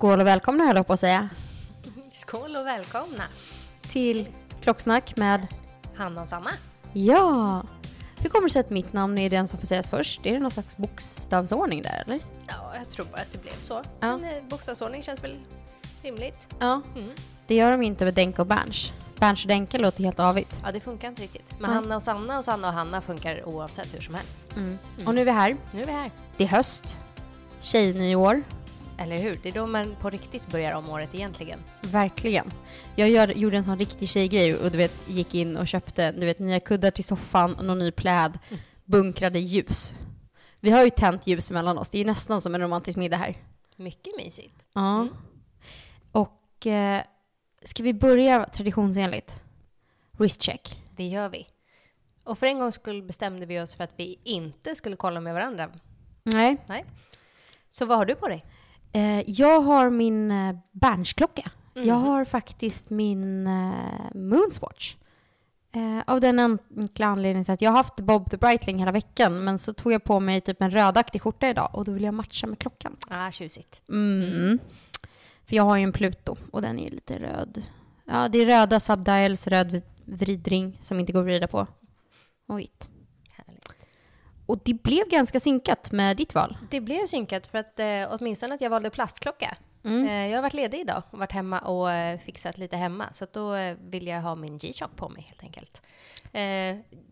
Skål och välkomna höll jag på att säga. Skål och välkomna! Till Klocksnack med Hanna och Sanna. Ja. Hur kommer det sig att mitt namn är den som får sägas först? Är det någon slags bokstavsordning där eller? Ja, jag tror bara att det blev så. Ja. Men eh, bokstavsordning känns väl rimligt. Ja. Mm. Det gör de inte över Denke och Berns. Berns och Denke låter helt avigt. Ja, det funkar inte riktigt. Men Nej. Hanna och Sanna och Sanna och Hanna funkar oavsett hur som helst. Mm. Och nu är vi här. Nu är vi här. Det är höst. Tjejnyår. Eller hur? Det är då man på riktigt börjar om året egentligen. Verkligen. Jag gör, gjorde en sån riktig tjejgrej och du vet, gick in och köpte du vet, nya kuddar till soffan och någon ny pläd. Bunkrade ljus. Vi har ju tänt ljus mellan oss. Det är ju nästan som en romantisk middag här. Mycket mysigt. Ja. Och eh, ska vi börja traditionsenligt? Wristcheck. Det gör vi. Och för en gångs skull bestämde vi oss för att vi inte skulle kolla med varandra. Nej. Nej. Så vad har du på dig? Eh, jag har min eh, Bernsklocka. Mhm. Jag har faktiskt min eh, Moonswatch. Eh, av den enkla anledningen till att jag har haft Bob the Brightling hela veckan men så tog jag på mig typ en rödaktig skjorta idag och då vill jag matcha med klockan. Ah, tjusigt. Mm. För jag har ju en Pluto och den är lite röd. Ja, det är röda subdials, röd vridring som inte går att vrida på. Och vitt. Och det blev ganska synkat med ditt val. Det blev synkat för att eh, åtminstone att jag valde plastklocka. Mm. Eh, jag har varit ledig idag och varit hemma och eh, fixat lite hemma. Så då eh, vill jag ha min G-Shock på mig helt enkelt. Eh,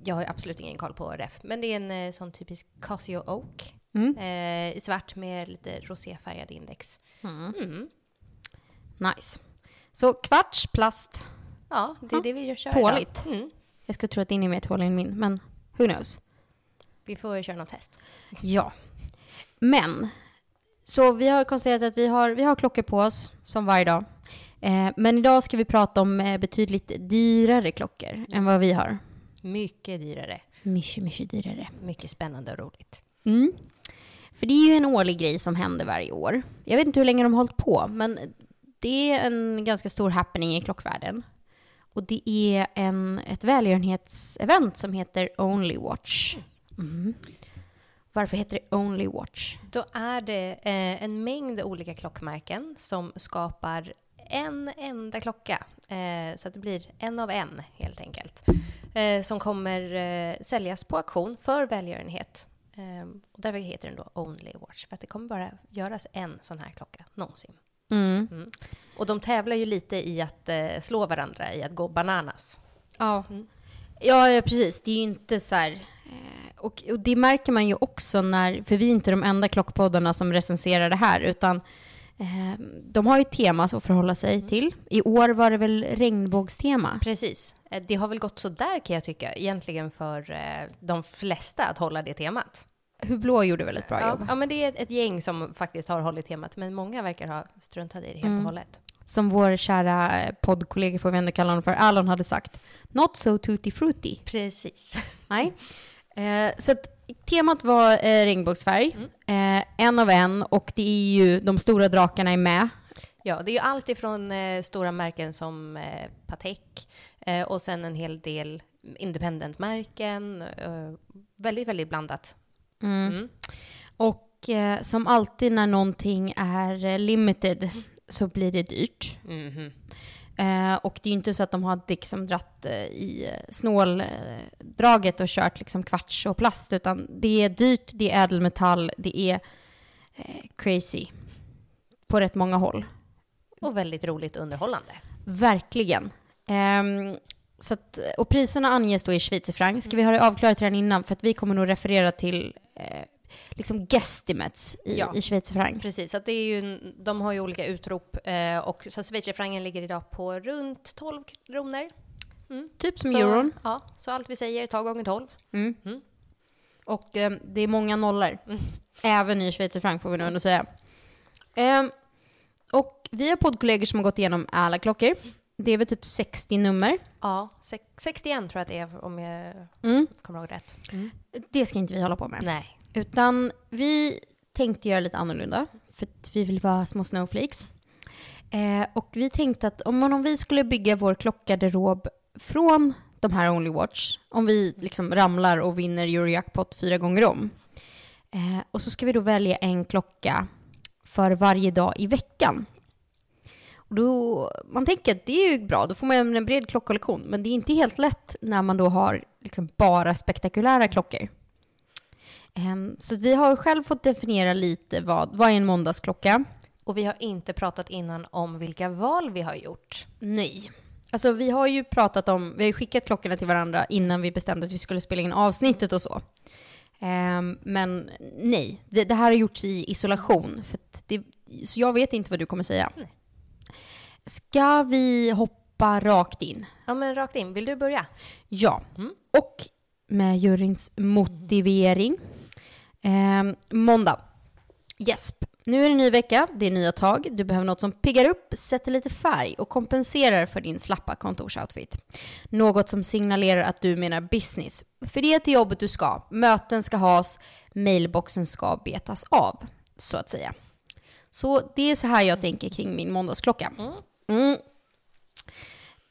jag har ju absolut ingen koll på ref, men det är en eh, sån typisk Casio Oak. Mm. I svart med lite roséfärgad index. Mm. Nice. Så kvarts plast. Ja, det är Ja, det vi kör tåligt. idag. Mm. Jag skulle tro att din är mer tålig än min, men who knows? Vi får köra något test. Ja. Men, så vi har konstaterat att vi har, vi har klockor på oss som varje dag. Eh, men idag ska vi prata om eh, betydligt dyrare klockor än vad vi har. Mycket dyrare. Mycket, mycket dyrare. Mycket spännande och roligt. Mm. För det är ju en årlig grej som händer varje år. Jag vet inte hur länge de har hållit på, men det är en ganska stor happening i klockvärlden. Och det är en, ett välgörenhetsevent som heter Only Watch. Mm. Varför heter det Only Watch? Då är det eh, en mängd olika klockmärken som skapar en enda klocka. Eh, så att det blir en av en helt enkelt. Eh, som kommer eh, säljas på auktion för välgörenhet. Eh, och därför heter den då Only Watch. För att det kommer bara göras en sån här klocka någonsin. Mm. Mm. Och de tävlar ju lite i att eh, slå varandra, i att gå bananas. Ja. ja, ja, precis. Det är ju inte så här... eh, Och, och det märker man ju också när... För vi är inte de enda klockpoddarna som recenserar det här, utan eh, de har ju tema att förhålla sig till. I år var det väl regnbågstema? Precis. Eh, Det har väl gått så där kan jag tycka, egentligen för eh, de flesta att hålla det temat. Hublå gjorde väl ett bra Ja, jobb. ja, men det är ett, ett gäng som faktiskt har hållit temat, men många verkar ha struntat i det helt Mm. och hållet. Som vår kära eh, poddkollega, får vi ändå kalla honom för, Alon hade sagt. Not so tutti frutti. Precis. Nej. Eh, så att temat var eh, regnbågsfärg. Eh, en av en. Och det är ju de stora drakarna är med. Ja, det är ju allt ifrån eh, stora märken som eh, Patek eh, och sen en hel del independent-märken. Eh, väldigt, väldigt blandat. Mm. Och eh, som alltid när någonting är limited så blir det dyrt. Mhm. Eh, och det är ju inte så att de har liksom dratt eh, i eh, snåldraget och kört liksom kvarts och plast, utan det är dyrt, det är ädelmetall, det är eh, crazy på rätt många håll. Och väldigt roligt underhållande. Verkligen. Ehm, så att, och priserna anges då i schweizerfranc. Ska vi ha det avklarat redan innan? För att vi kommer nog referera till eh, liksom guesstimates i, Ja. i schweizerfranc. Precis, att det är ju, de har ju olika utrop eh, och så schweizerfrancen ligger idag på runt 12 kronor. Typ som så, euron. Ja, så allt vi säger, ta gånger 12. Mm. Och eh, det är många nollor. Även i schweizerfranc får vi nog ändå säga. Ehm, och vi har poddkollegor som har gått igenom alla klockor. Det är väl typ 60 nummer. Ja, sex- 61 tror jag att det är om jag Mm. kommer ihåg rätt. Det ska inte vi hålla på med. Nej. Utan vi tänkte göra lite annorlunda. För att vi vill vara små snowflakes. Eh, och vi tänkte att om, om vi skulle bygga vår klockgarderob från de här Only Watch, om vi liksom ramlar och vinner Eurojackpot fyra gånger om. Eh, och så ska vi då välja en klocka för varje dag i veckan. Och då, man tänker att det är ju bra, då får man en bred klockkollektion. Men det är inte helt lätt när man då har liksom bara spektakulära klockor. Ehm, Så vi har själv fått definiera lite vad, vad är en måndagsklocka? Och vi har inte pratat innan om vilka val vi har gjort. Nej. Alltså vi har ju pratat om, vi har ju skickat klockorna till varandra innan vi bestämde att vi skulle spela in avsnittet och så. Ehm, men nej, det, det här har gjorts i isolation. För det, så jag vet inte vad du kommer säga. Ska vi hoppa rakt in? Ja, men rakt in. Vill du börja? Ja. Och med juryns motivering. Ehm, måndag. Jesp. Nu är det ny vecka, det är nya tag. Du behöver något som piggar upp, sätter lite färg och kompenserar för din slappa kontorsoutfit. Något som signalerar att du menar business. För det är till jobbet du ska. Möten ska has, mailboxen ska betas av, så att säga. Så det är så här jag tänker kring min måndagsklocka. Mm.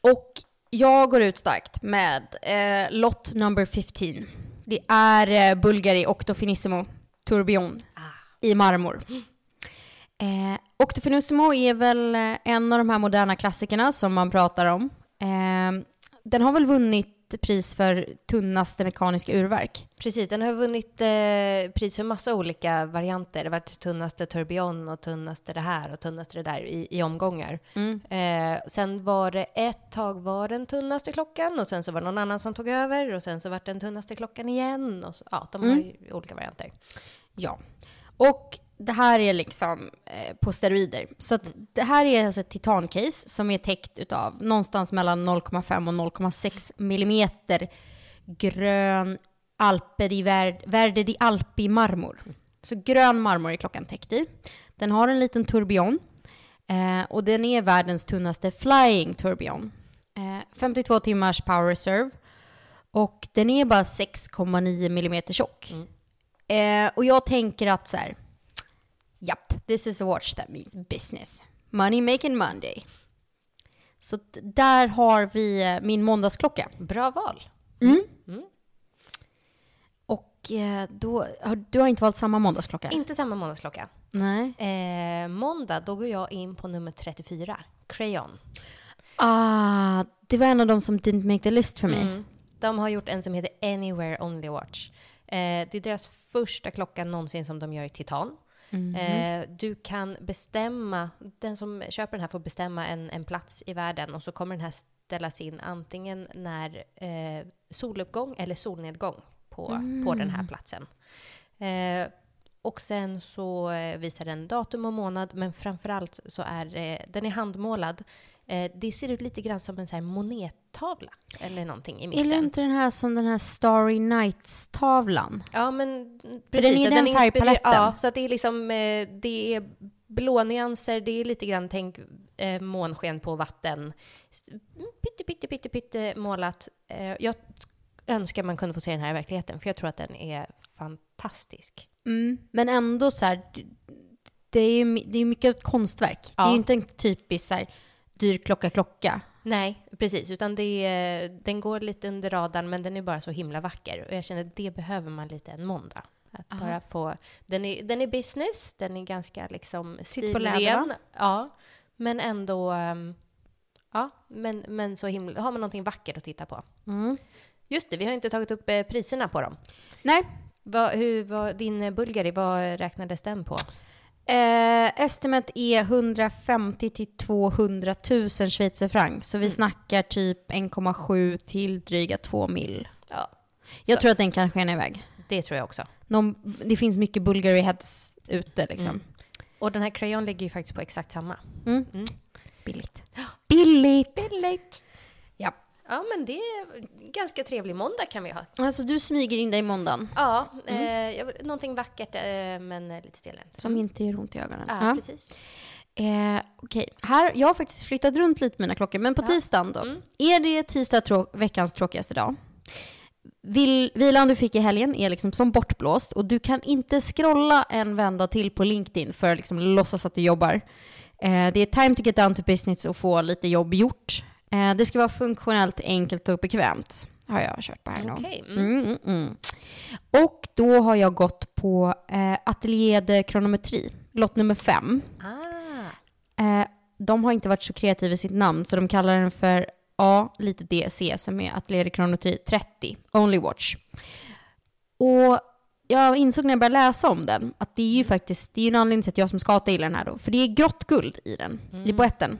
Och jag går ut starkt med eh, lott number 15. Det är eh, Bulgari Octofinissimo Tourbillon i marmor. Eh, Octofinissimo är väl eh, en av de här moderna klassikerna som man pratar om. Eh, den har väl vunnit pris för tunnaste mekaniska urverk. Precis, den har vunnit eh, pris för massa olika varianter. Det har varit tunnaste tourbillon och tunnaste det här och tunnaste det där i, i omgångar. Eh, sen var det ett tag var den tunnaste klockan och sen så var det någon annan som tog över och sen så var det den tunnaste klockan igen. Och så, ja, de har ju olika varianter. Ja. Och det här är liksom eh, på steroider. Så att det här är alltså ett titancase som är täckt utav någonstans mellan 0,5 och 0,6 millimeter grön Alper i Ver- Verde di Alpi marmor. Så grön marmor är klockan täckt i. Den har en liten tourbillon eh, och den är världens tunnaste flying tourbillon. Eh, 52 timmars power reserve och den är bara 6,9 millimeter tjock. Eh, och jag tänker att så här, this is a watch that means business. Money making Monday. Så där har vi eh, min måndagsklocka. Bra val. Och eh, då, du har inte valt samma måndagsklocka? Inte samma månadsklocka. Nej. Eh, måndag, då går jag in på nummer 34, Crayon. Ah, det var en av de som didn't make the list för mig. Mm. De har gjort en som heter Anywhere Only Watch. Eh, det är deras första klocka någonsin som de gör i titan. Eh, du kan bestämma, den som köper den här får bestämma en, en plats i världen och så kommer den här ställas in antingen när eh, soluppgång eller solnedgång på, på den här platsen. Eh, och sen så eh, visar den datum och månad, men framförallt så är eh, den är handmålad. Det ser ut lite grann som en så här monettavla eller någonting i Är mitten. det inte den här som den här Starry Nights-tavlan? Ja, men den precis. är så den inspirerar- färgpaletten. Ja, så att det är liksom, eh, det är blå nyanser, det är lite grann, tänk eh, månsken på vatten. Pytte, pytte, pytte, pytte målat. Eh, jag önskar man kunde få se den här i verkligheten, för jag tror att den är fantastisk. Mm. Men ändå så här, det är ju det är mycket konstverk. Det är Ja. ju inte en typisk så här, dyr klocka klocka. Nej, precis, utan det den går lite under radarn, men den är bara så himla vacker. Och jag känner att det behöver man lite en måndag. Att bara få, den, är, den är business, den är ganska liksom Sitter på läder, va? stilren. Ja, men ändå, ehm, ja, men, men så himla, har man någonting vackert att titta på. Mm. Just det, vi har inte tagit upp eh, priserna på dem. Nej. Vad, hur, vad, din Bulgari, vad räknades den på? Eh, estimat är 150 till 200 000 schweizerfranc. Så vi Mm. snackar typ 1,7 till dryga 2 mil. Ja, Jag Så. tror att den kan skena iväg. det tror jag också. Någon, det finns mycket Bulgari heads ute liksom. Mm. Och den här crayon ligger ju faktiskt på exakt samma. Mm. Mm. Billigt. Billigt! Billigt. Ja. Ja, men det är en ganska trevlig måndag kan vi ha. Alltså du smyger in dig i måndagen. Ja, eh, jag vill- någonting vackert eh, men eh, lite stelare. Som inte gör ont i ögonen. Ja, precis. Eh, här, jag har faktiskt flyttat runt lite mina klockor, men på tisdagen då. Mm. Är det tisdag trå- veckans tråkigaste dag? Vil, vilan du fick i helgen är liksom som bortblåst och du kan inte scrolla en vända till på LinkedIn för att liksom låtsas att du jobbar. Eh, det är time to get down to business och få lite jobb gjort. Eh, det ska vara funktionellt, enkelt och bekvämt. Har jag kört på här nu. Okej, mm. Mm, mm, mm. Och då har jag gått på eh, Atelier de Kronometri, lott nummer fem. Ah, Eh, de har inte varit så kreativa i sitt namn, så de kallar den för A, lite DC, som är Atelier de Kronometri 30, Only Watch. Och jag insåg när jag började läsa om den att det är ju faktiskt, det är ju en anledning till att jag som skata gillar den här då, för det är grått guld i den, i boetten.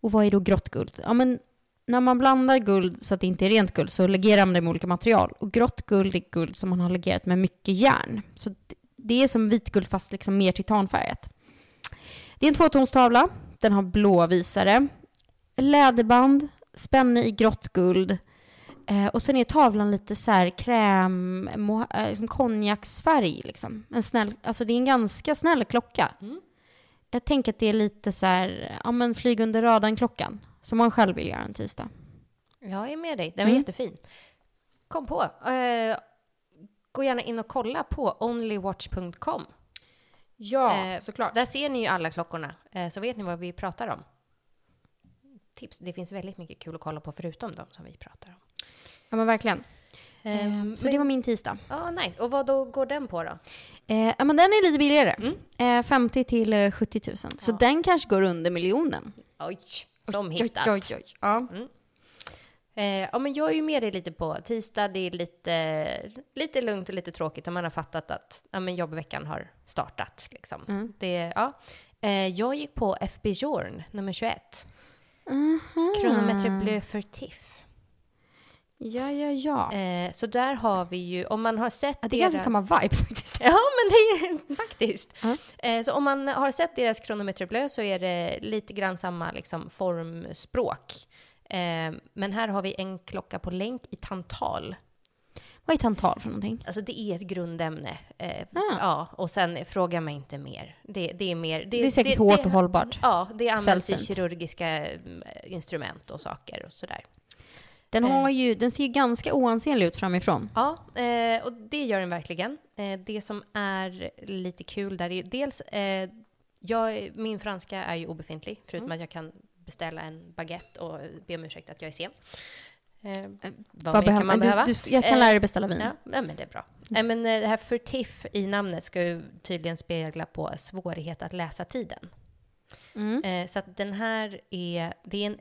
Och vad är då grått guld? Ja men när man blandar guld så att det inte är rent guld så legerar man det med olika material. Och grått guld är guld som man har legerat med mycket järn. Så det- är som vitguld fast liksom mer titanfärgat. Det är en tvåtonstavla. Den har blåvisare. läderband, spänne i grått guld. Eh, och sen är tavlan lite så här kräm, mo, eh, liksom konjaksfärg. Liksom. En snäll, alltså det är en ganska snäll klocka. Mm. Jag tänker att det är lite så här, ja men flyg under radarn-klockan. Som man själv vill göra en tisdag. jag är med dig. Den var Mm. jättefin. Kom på. Eh, gå gärna in och kolla på onlywatch.com. Ja, Eh, Där ser ni ju alla klockorna, eh, så vet ni vad vi pratar om. Tips. Det finns väldigt mycket kul att kolla på förutom de som vi pratar om. Ja men verkligen. Ehm, Eh, så det var min tisdag. Ja, nej. Och vad då går den på då? Eh, ja men den är lite billigare. Eh, 50 till eh, 70 000. Så den kanske går under miljonen. Oj, som Oj, hittat. oj, oj. Ja. Eh, ja, men jag är ju med dig lite på tisdag. Det är lite, lite lugnt och lite tråkigt och man har fattat att ja, men jobbveckan har startat. Liksom. Det, ja. jag gick på FB Journ nummer 21. Kronometre Bleu för TIFF. Ja, ja, ja. Eh, så där har vi ju, om man har sett Ja, det är ganska samma vibe faktiskt. Ja, men det är faktiskt. Ja. Eh, så om man har sett deras Kronometre Bleu så är det lite grann samma liksom, formspråk. Eh, men här har vi en klocka på länk i tantal. Vad är tantal för någonting? Alltså det är ett grundämne. Eh, Ah. Ja, och sen fråga mig inte mer. Det, det är mer... Det är säkert hårt och hållbart. Ja, det används i kirurgiska mm, instrument och saker och sådär. Den, Eh. har ju, den ser ju ganska oansenlig ut framifrån. Ja, eh, och det gör den verkligen. Eh, det som är lite kul där är dels, jag, min franska är ju obefintlig, förutom Mm. att jag kan beställa en baguette och be om ursäkt att jag är sen. Eh, vad Vad kan man du, behöva? du, jag kan lära dig beställa vin. Ja, men det är bra. Eh, men det här furtif i namnet ska ju tydligen spegla på svårighet att läsa tiden. Mm. Så att den här är, det är en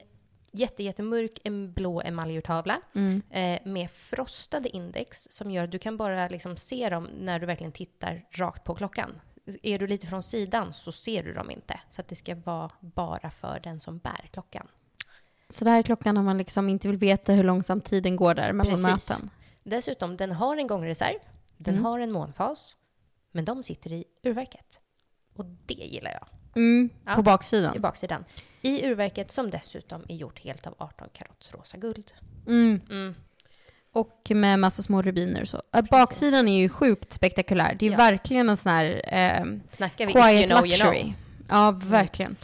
jätte, jättemörk en blå emaljurtavla Mm. eh, med frostade index som gör att du kan bara liksom se dem när du verkligen tittar rakt på klockan. Är du lite från sidan så ser du dem inte. Så att det ska vara bara för den som bär klockan. Så det här är klockan när man liksom inte vill veta hur långsamt tiden går där mellan Precis. möten. Dessutom, den har en gångreserv, den Mm. har en månfas, men de sitter i urverket. Och det gillar jag. Mm, Ja. På I baksidan. baksidan. I urverket som dessutom är gjort helt av 18 karats rosa guld. Mm. Mm. Och med massa små rubiner och så. Äh, Baksidan är ju sjukt spektakulär. Det är Ja. verkligen en sån här eh, Snackar vi quiet you know, luxury. you know. Ja, verkligen.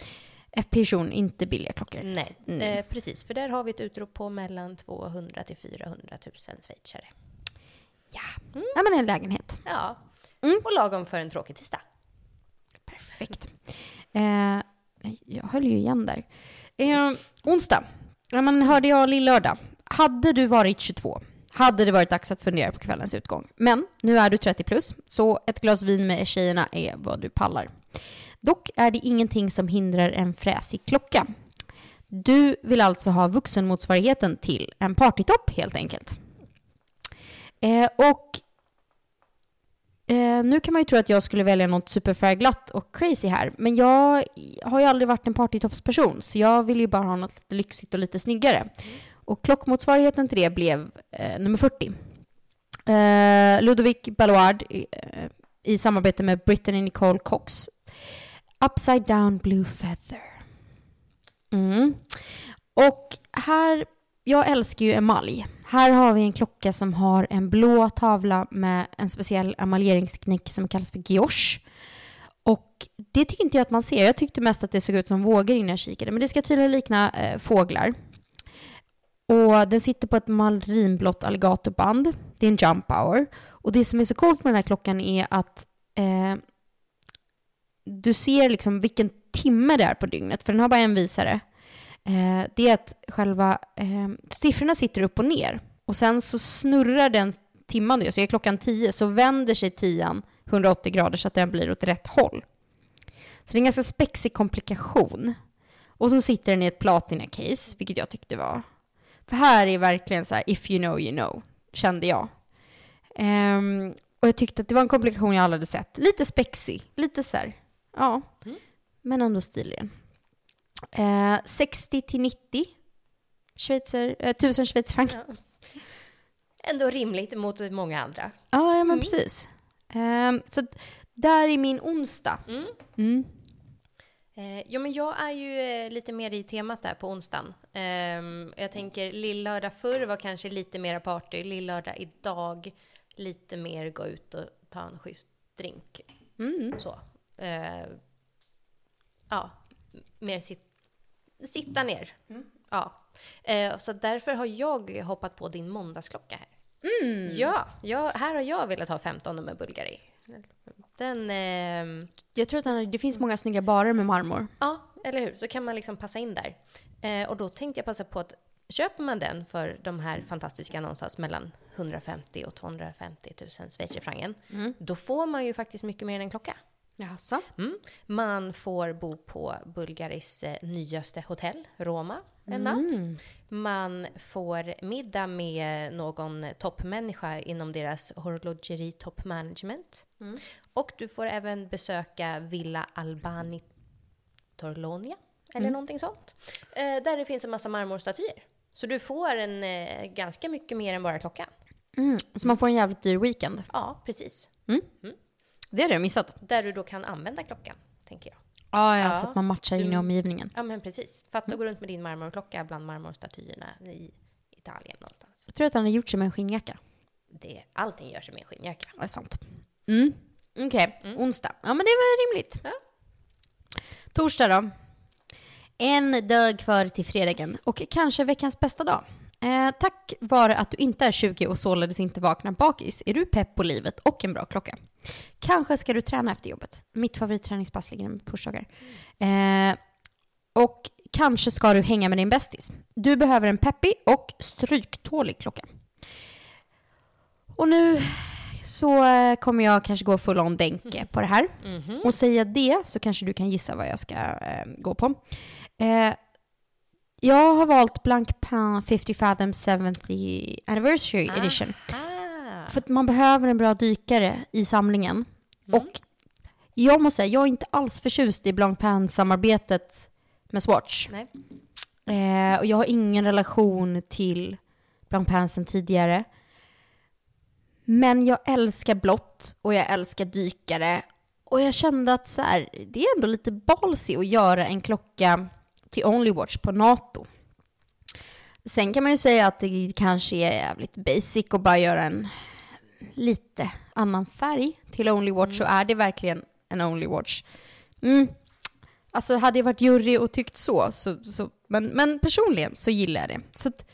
FP Journ, inte billiga klockor. Nej, Mm. eh, precis. För där har vi ett utrop på mellan 200 till 400 000 schweizare. Ja, men en lägenhet. Ja, Mm. och lagom för en tråkig tisdag. Perfekt. Eh, jag höll ju igen där. Eh, onsdag. Ja, men hörde jag lillördag. Hade du varit 22 hade det varit dags att fundera på kvällens utgång. Men nu är du 30 plus, så ett glas vin med tjejerna är vad du pallar. Dock är det ingenting som hindrar en fräsig klocka. Du vill alltså ha vuxenmotsvarigheten till en partytopp helt enkelt. Eh, och Eh, nu kan man ju tro att jag skulle välja något superfärgglatt och crazy här, men jag har ju aldrig varit en partytoppsperson, så jag vill ju bara ha något lite lyxigt och lite snyggare. Och klockmotsvarigheten till det blev eh, nummer 40. Eh, Ludovic Balloard eh, i samarbete med Brittany Nicole Cox. Upside down blue feather. Mm. Och här, jag älskar ju emalj. Här har vi en klocka som har en blå tavla med en speciell emaljeringsteknik som kallas för gioche. Och det tycker inte jag att man ser. Jag tyckte mest att det såg ut som vågor innan jag kikade. Men det ska tydligen likna eh, fåglar. Och den sitter på ett marinblått alligatorband. Det är en jump hour. Och det som är så coolt med den här klockan är att eh, du ser liksom vilken timme det är på dygnet. För den har bara en visare. Eh, det är att själva eh, siffrorna sitter upp och ner. Och sen så snurrar den timman nu. Så är klockan 10 så vänder sig tian 180 grader så att den blir åt rätt håll. Så det är en ganska spexig komplikation. Och så sitter den i ett platina-case, vilket jag tyckte var... För här är verkligen så här, if you know you know, kände jag. Ehm, och jag tyckte att det var en komplikation jag aldrig hade sett. Lite spexig, lite så här, ja. Men ändå stilig den. Eh, 60 till 90 Schweizer, eh, 1000 schweizerfranc. Ja. Ändå rimligt mot många andra. ja, men precis. Ehm, så där är min onsdag. Mm. Mm. Eh, ja, men jag är ju eh, lite mer i temat där på onsdagen. Ehm, jag tänker lillördag förr var kanske lite mera party. Lillördag idag lite mer gå ut och ta en schysst drink. Mm. Så. Eh, ja, mer sit, sitta ner. Ja. Eh, så därför har jag hoppat på din måndagsklocka här. Ja, jag, här har jag velat ha 15 nummer Bulgari. Den... ehm, Jag tror att den, det finns många snygga barer med marmor. Ja, eller hur? Så kan man liksom passa in där. Eh, och då tänkte jag passa på att köper man den för de här fantastiska någonstans mellan 150 och 250 000 schweizerfranc, då får man ju faktiskt mycket mer än en klocka. Jaså? Mm. Man får bo på Bulgaris eh, nyaste hotell, Roma, en natt. Man får middag med någon toppmänniska inom deras horlogeri top management. Och du får även besöka Villa Albani Torlonia, eller någonting sånt. Eh, där det finns en massa marmorstatyer. Så du får en eh, ganska mycket mer än bara klockan. Mm. Så man får en jävligt dyr weekend. Ja, precis. Det hade jag missat. Där du då kan använda klockan, tänker jag. Ja, ja, Ja, så att man matchar in i du- omgivningen. Ja, men precis. För att gå runt med din marmorklocka bland marmorstatyerna i Italien någonstans. Jag tror att han har gjort sig med en skinnjacka. Det, allting gör sig med en skinnjacka. Det är sant. Mm. Okej, onsdag. Ja, men det var rimligt. Ja. Torsdag då. En dag kvar till fredagen och kanske veckans bästa dag. Eh, tack vare att du inte är 20 och således inte vaknar bakis är du pepp på livet och en bra klocka. Kanske ska du träna efter jobbet. Mitt favoritträningspass ligger på torsdagar. Eh, och kanske ska du hänga med din bästis. Du behöver en peppig och stryktålig klocka. Och nu så eh, kommer jag kanske gå full on Denke på det här. Och säga det så kanske du kan gissa vad jag ska eh, gå på. Eh, jag har valt Blancpain 50 Fathom 70th Anniversary Edition. Ah. För att man behöver en bra dykare i samlingen. Och jag måste säga, jag är inte alls förtjust i Blancpain-samarbetet med Swatch. Eh, och jag har ingen relation till Blancpain sen tidigare. Men jag älskar blått och jag älskar dykare. Och jag kände att så här, det är ändå lite ballsy att göra en klocka till Only Watch på NATO. Sen kan man ju säga att det kanske är jävligt basic att bara göra en lite annan färg till Only Watch, så är det verkligen en Only Watch. Mm. Alltså hade jag varit jury och tyckt så, så, så men, men personligen så gillar jag det. Så att,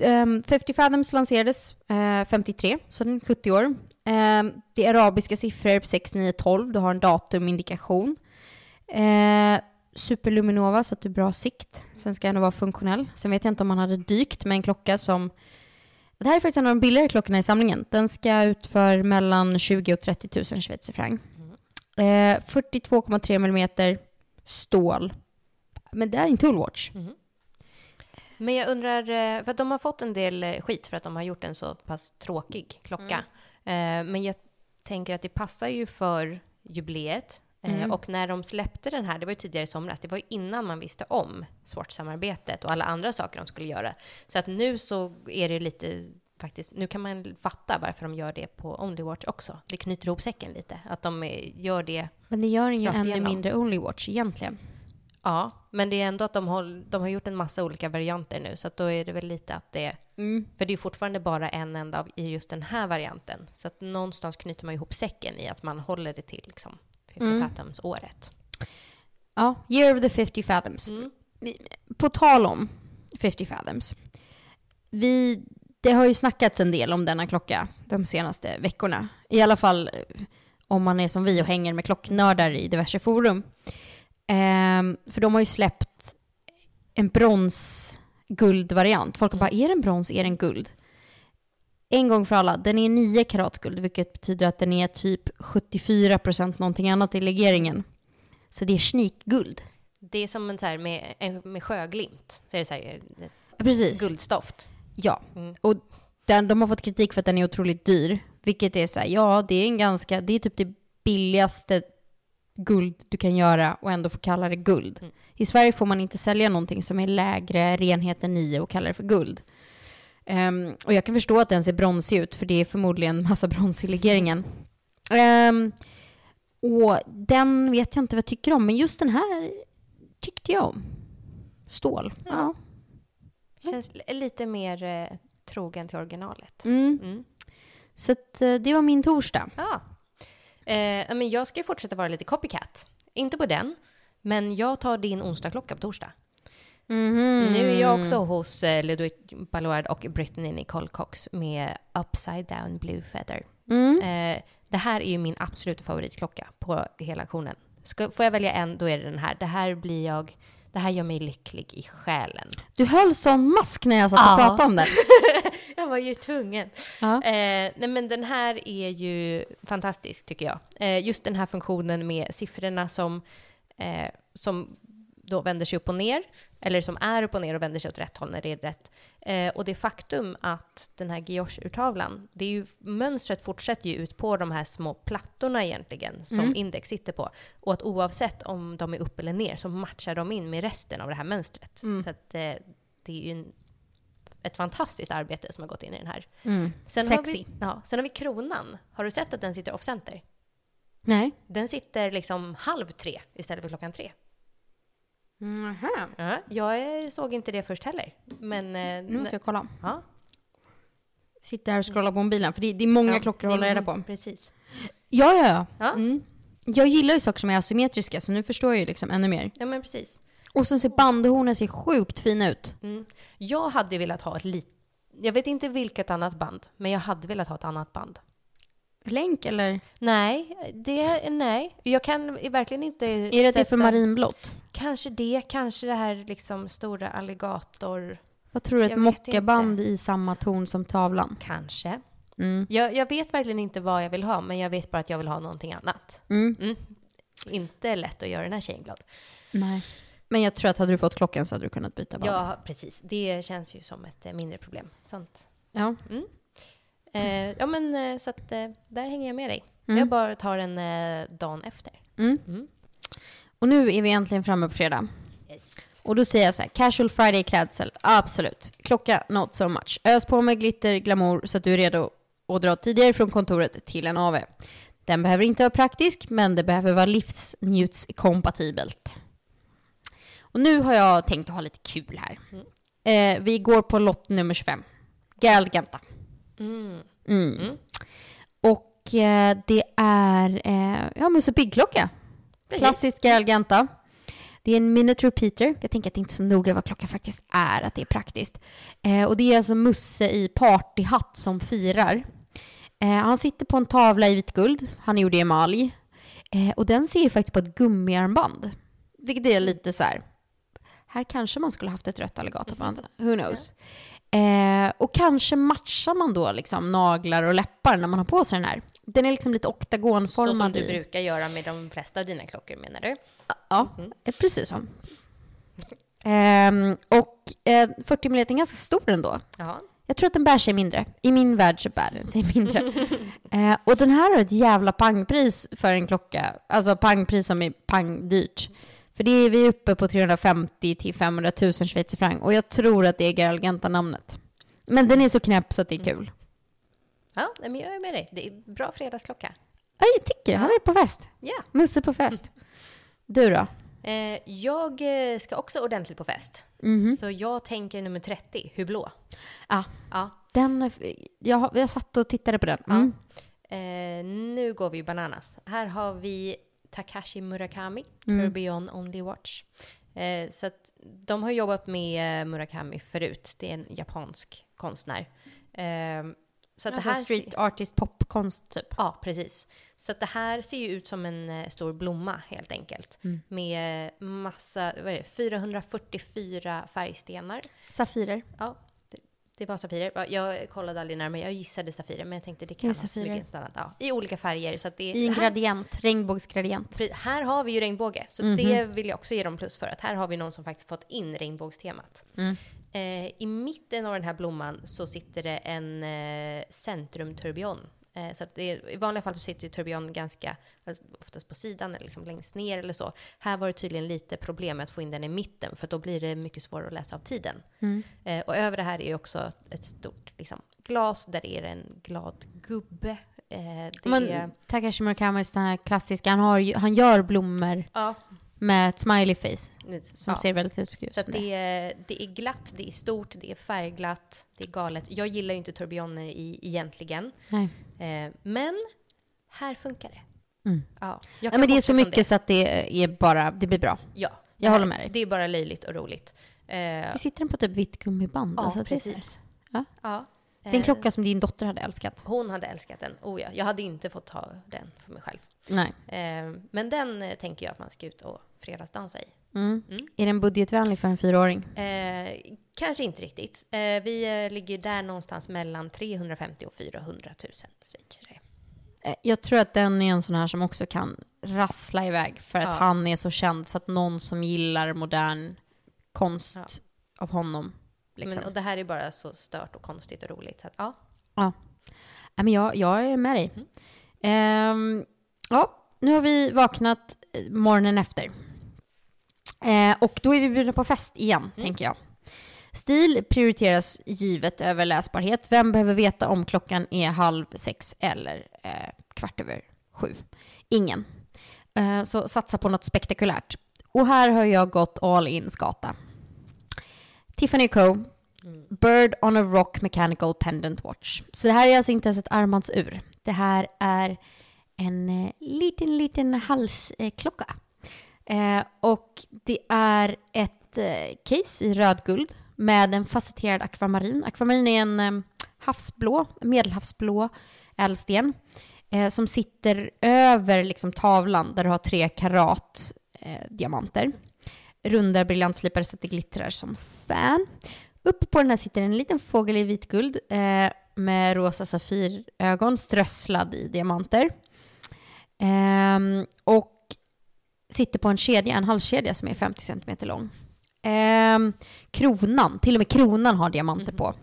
ehm, 50 Fathoms lanserades eh, 53, så den är 70 år. Ehm, det är arabiska siffror 6912, du har en datumindikation. Eh, Superluminova så att du har bra sikt. Sen ska den vara funktionell. Sen vet jag inte om man hade dykt med en klocka som... Det här är faktiskt en av de billigare klockorna i samlingen. Den ska ut för mellan 20 och 30 000 schweizerfranc. Eh, 42,3 mm stål. Men det är en toolwatch. Men jag undrar, eh, för att de har fått en del eh, skit för att de har gjort en så pass tråkig klocka. Eh, Men jag tänker att det passar ju för jubileet. Eh, Och när de släppte den här, det var ju tidigare i somras, det var ju innan man visste om Swatch-samarbetet och alla andra saker de skulle göra. Så att nu så är det lite, faktiskt, nu kan man fatta varför de gör det på Only Watch också. Det knyter ihop säcken lite, att de gör det Men det gör ju ännu igenom. mindre Only Watch egentligen. Ja, men det är ändå att de, håll, de har gjort en massa olika varianter nu, så att då är det väl lite att det... För det är fortfarande bara en enda av, i just den här varianten. Så att någonstans knyter man ihop säcken i att man håller det till liksom 50 Fathoms-året. Ja, Year of the 50 Fathoms. Vi- På tal om 50 Fathoms. Vi, det har ju snackats en del om denna klocka de senaste veckorna. I alla fall eh, om man är som vi och hänger med klocknördar i diverse forum. Ehm, för de har ju släppt en bronsguldvariant. Folk har bara, är den brons, är den guld? En gång för alla, den är 9 karat guld, vilket betyder att den är typ 74% någonting annat i legeringen. Så det är sneakguld. Det är som en så här med, med sjöglimt. Så är det så här, Precis. guldstoft. Ja. Mm. Och den, de har fått kritik för att den är otroligt dyr. Vilket är så här, ja det är en ganska, det är typ det billigaste guld du kan göra och ändå få kalla det guld. Mm. I Sverige får man inte sälja någonting som är lägre renhet än 9 och kalla det för guld. Ehm, och jag kan förstå att den ser bronsig ut, för det är förmodligen massa brons i legeringen. Ehm, och den vet jag inte vad jag tycker om, men just den här tyckte jag om. Stål. Ja. Känns li- lite mer eh, trogen till originalet. Mm. Mm. Så att, eh, det var min torsdag. Ja. Eh, ja, men jag ska ju fortsätta vara lite copycat. Inte på den, men jag tar din onsdagklocka på torsdag. Nu är jag också hos eh, Ludwig Ballard och Brittany Nicole Cox med Upside Down Blue Feather. Eh, det här är ju min absoluta favoritklocka på hela auktionen. Ska, får jag välja en, då är det den här. Det här blir jag... Det här gör mig lycklig i själen. Du höll som mask när jag satt och Ja. pratade om den. Jag var ju tvungen. Ja. Eh, nej men den här är ju fantastisk tycker jag. Eh, just den här funktionen med siffrorna som, eh, som då vänder sig upp och ner, eller som är upp och ner och vänder sig åt rätt håll när det är rätt. Eh, och det faktum att den här guilloche-urtavlan, det är ju, mönstret fortsätter ju ut på de här små plattorna egentligen som index sitter på. Och att oavsett om de är upp eller ner så matchar de in med resten av det här mönstret. Så att eh, det är ju en, ett fantastiskt arbete som har gått in i den här. Sen Har Sexy. vi, ja, sen har vi kronan. Har du sett att den sitter off-center? Nej. Den sitter liksom halv tre istället för klockan tre. Ja, jag såg inte det först heller. Men... eh, Nu måste jag kolla. Ja, Sitter här och scrollar på mobilen, för det, det är många ja, klockor att hålla reda på. Precis. Ja, ja, ja. Ja. Mm. Jag gillar ju saker som är asymmetriska, så nu förstår jag ju liksom ännu mer. Ja, men precis. Och så ser bandhornen ser sjukt fina ut. Mm. Jag hade velat ha ett litet... Jag vet inte vilket annat band, men jag hade velat ha ett annat band. Länk eller? Nej, det... Nej. Jag kan verkligen inte... Är det att det för sätta- marinblått? Kanske det, kanske det här liksom stora alligator... Vad tror du? Ett mockaband i samma ton som tavlan? Kanske. Mm. Jag, jag vet verkligen inte vad jag vill ha, men jag vet bara att jag vill ha någonting annat. Mm. Mm. Inte lätt att göra den här tjejen glad. Nej. Men jag tror att hade du fått klockan så hade du kunnat byta band. Ja, precis. Det känns ju som ett eh, mindre problem. Sånt. Ja. Eh, ja, men eh, så att eh, där hänger jag med dig. Mm. Jag bara tar den eh, dagen efter. Mm. Mm. Och nu är vi äntligen framme på fredag. Yes. Och då säger jag så här, casual friday klädsel, absolut. Klocka, not so much. Ös på med glitter, glamour så att du är redo att dra tidigare från kontoret till en AV. Den behöver inte vara praktisk, men det behöver vara livsnjutskompatibelt. Och nu har jag tänkt att ha lite kul här. Eh, vi går på lott nummer 25. Gerald Genta. Mm. Och eh, det är eh, ja, Musse Pigg-klocka. Klassiskt Gerald Genta. Det är en minute repeater. Jag tänker att det inte är så noga vad klockan faktiskt är, att det är praktiskt. Eh, och det är alltså Musse i partyhatt som firar. Eh, han sitter på en tavla i vitt guld. Han gjorde i emalj. Eh, och den ser ju faktiskt på ett gummiarmband. Vilket är lite så här. Här kanske man skulle haft ett rött alligatorband. Who knows? Eh, och kanske matchar man då liksom naglar och läppar när man har på sig den här. Den är liksom lite Så oktagonformad. som du i- brukar göra med de flesta av dina klockor menar du? Ja, eh, precis så. Ehm, och eh, 40 mm är ganska stor ändå. Jaha. Jag tror att den bär sig mindre. I min värld så bär den sig mindre. eh, och den här har ett jävla pangpris för en klocka. Alltså pangpris som är pangdyrt. För det är vi uppe på 350 till 500 000 schweizerfranc. Och jag tror att det är Geralgenta-namnet. Men den är så knäpp så att det är kul. Ja, men jag är med dig. Det är bra fredagsklocka. Ja, jag tycker det. Han är på fest. Ja. Musse på fest. Du då? Eh, jag eh, ska också ordentligt på fest. Så jag tänker nummer 30, hur blå? Ja, Ja. den... Jag, har- jag satt och tittade på den. Mm. Eh, nu går vi bananas. Här har vi Takashi Murakami, Tourbillon Only Watch. Eh, så att de har jobbat med eh, Murakami förut. Det är en japansk konstnär. Eh, så att Alltså det här street artist popkonst typ. Ja, precis. Så att det här ser ju ut som en eh, stor blomma helt enkelt. Med eh, massa, vad är det, 444 färgstenar. Safirer. Ja, det, var safirer. Ja, Jag kollade aldrig närmare, jag gissade safirer, men jag tänkte det kan Det vara mycket annat. Ja, I olika färger. Så det, I en här, gradient, regnbågsgradient. Här har vi ju regnbåge, så det vill jag också ge dem plus för. Att här har vi någon som faktiskt fått in regnbågstemat. Eh, I mitten av den här blomman så sitter det en eh, centrumturbion. Eh, så att det är, I vanliga fall så sitter ju turbion ganska, oftast på sidan eller liksom längst ner eller så. Här var det tydligen lite problem med att få in den i mitten för då blir det mycket svårare att läsa av tiden. Eh, och över det här är också ett stort liksom, glas där är det en glad gubbe. Eh, det Men är, Takashi Murakami är den här klassiska, han, har, ju- han gör blommor ja, med ett smiley face som ja. ser väldigt ut Så det, är, det är glatt, det är stort, det är färgglatt, det är galet. Jag gillar ju inte tourbillioner i, egentligen. Nej. Eh, men här funkar det. Mm. Ja, Ja, men det är så mycket så att det är bara, det blir bra. Ja, Jag det håller med dig. Det är bara löjligt och roligt. Eh, Det sitter den på typ vitt gummiband. ja, alltså, det precis. Ja. Ja. Det är en Eh, klocka som din dotter hade älskat. Hon hade älskat den. Oh ja, jag hade inte fått ta den för mig själv. Nej. Eh, men den eh, tänker jag att man ska ut och fredagsdansa i. Mm. Är den budgetvänlig för en fyraåring? Eh, kanske inte riktigt. Eh, vi eh, ligger där någonstans mellan 350 och 400 000 schweizare. Eh, Jag tror att den är en sån här som också kan rassla iväg för att Ja. han är så känd så att någon som gillar modern konst Ja. av honom. Liksom. Men, och det här är bara så stört och konstigt och roligt. Så att, ja. Ja. ja men jag, jag är med dig. Ehm, ja, nu har vi vaknat eh, morgonen efter. Eh, och då är vi bjudna på fest igen, tänker jag. Stil prioriteras givet över läsbarhet. Vem behöver veta om klockan är halv sex eller eh, kvart över sju? Ingen. Eh, så satsa på något spektakulärt. Och här har jag gått all in skata. Tiffany Co. Bird on a Rock Mechanical Pendant Watch. Så det här är alltså inte ens ett armbandsur. Det här är en eh, liten, liten halsklocka. Eh, och det är ett eh, case i rödguld med en facetterad akvamarin. Akvamarin är en eh, havsblå, medelhavsblå ädelsten eh, som sitter över liksom, tavlan där du har tre karat eh, diamanter. Runda briljantslipare så att det glittrar som fan. Uppe på den här sitter en liten fågel i vitguld eh, med rosa safirögon strösslad i diamanter. Ehm, och sitter på en kedja, en halskedja som är 50 cm lång. Ehm, kronan, till och med kronan har diamanter på.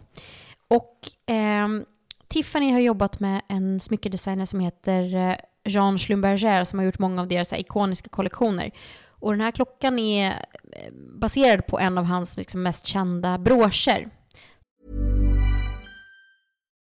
Och ehm, Tiffany har jobbat med en smyckedesigner som heter eh, Jean Schlumberger som har gjort många av deras ikoniska kollektioner. Och den här klockan är eh, baserad på en av hans liksom, mest kända broscher.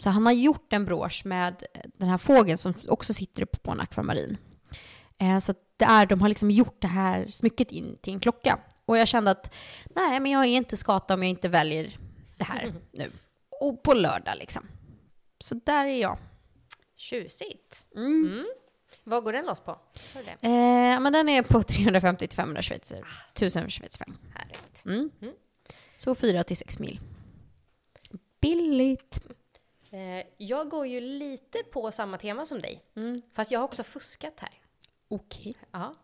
Så han har gjort en brosch med den här fågeln som också sitter uppe på en akvamarin. Eh, så det är, de har liksom gjort det här smycket in till en klocka. Och jag kände att nej, men jag är inte skata om jag inte väljer det här nu. Och på lördag liksom. Så där är jag. Tjusigt. Mm. Vad går den loss på? Eh, men den är på 350 till 500 schweizer, 1000 schweizerfranc. Härligt. Mm. Så 4 till 6 mil. Billigt. Eh, jag går ju lite på samma tema som dig. Fast jag har också fuskat här. Okej. Ja.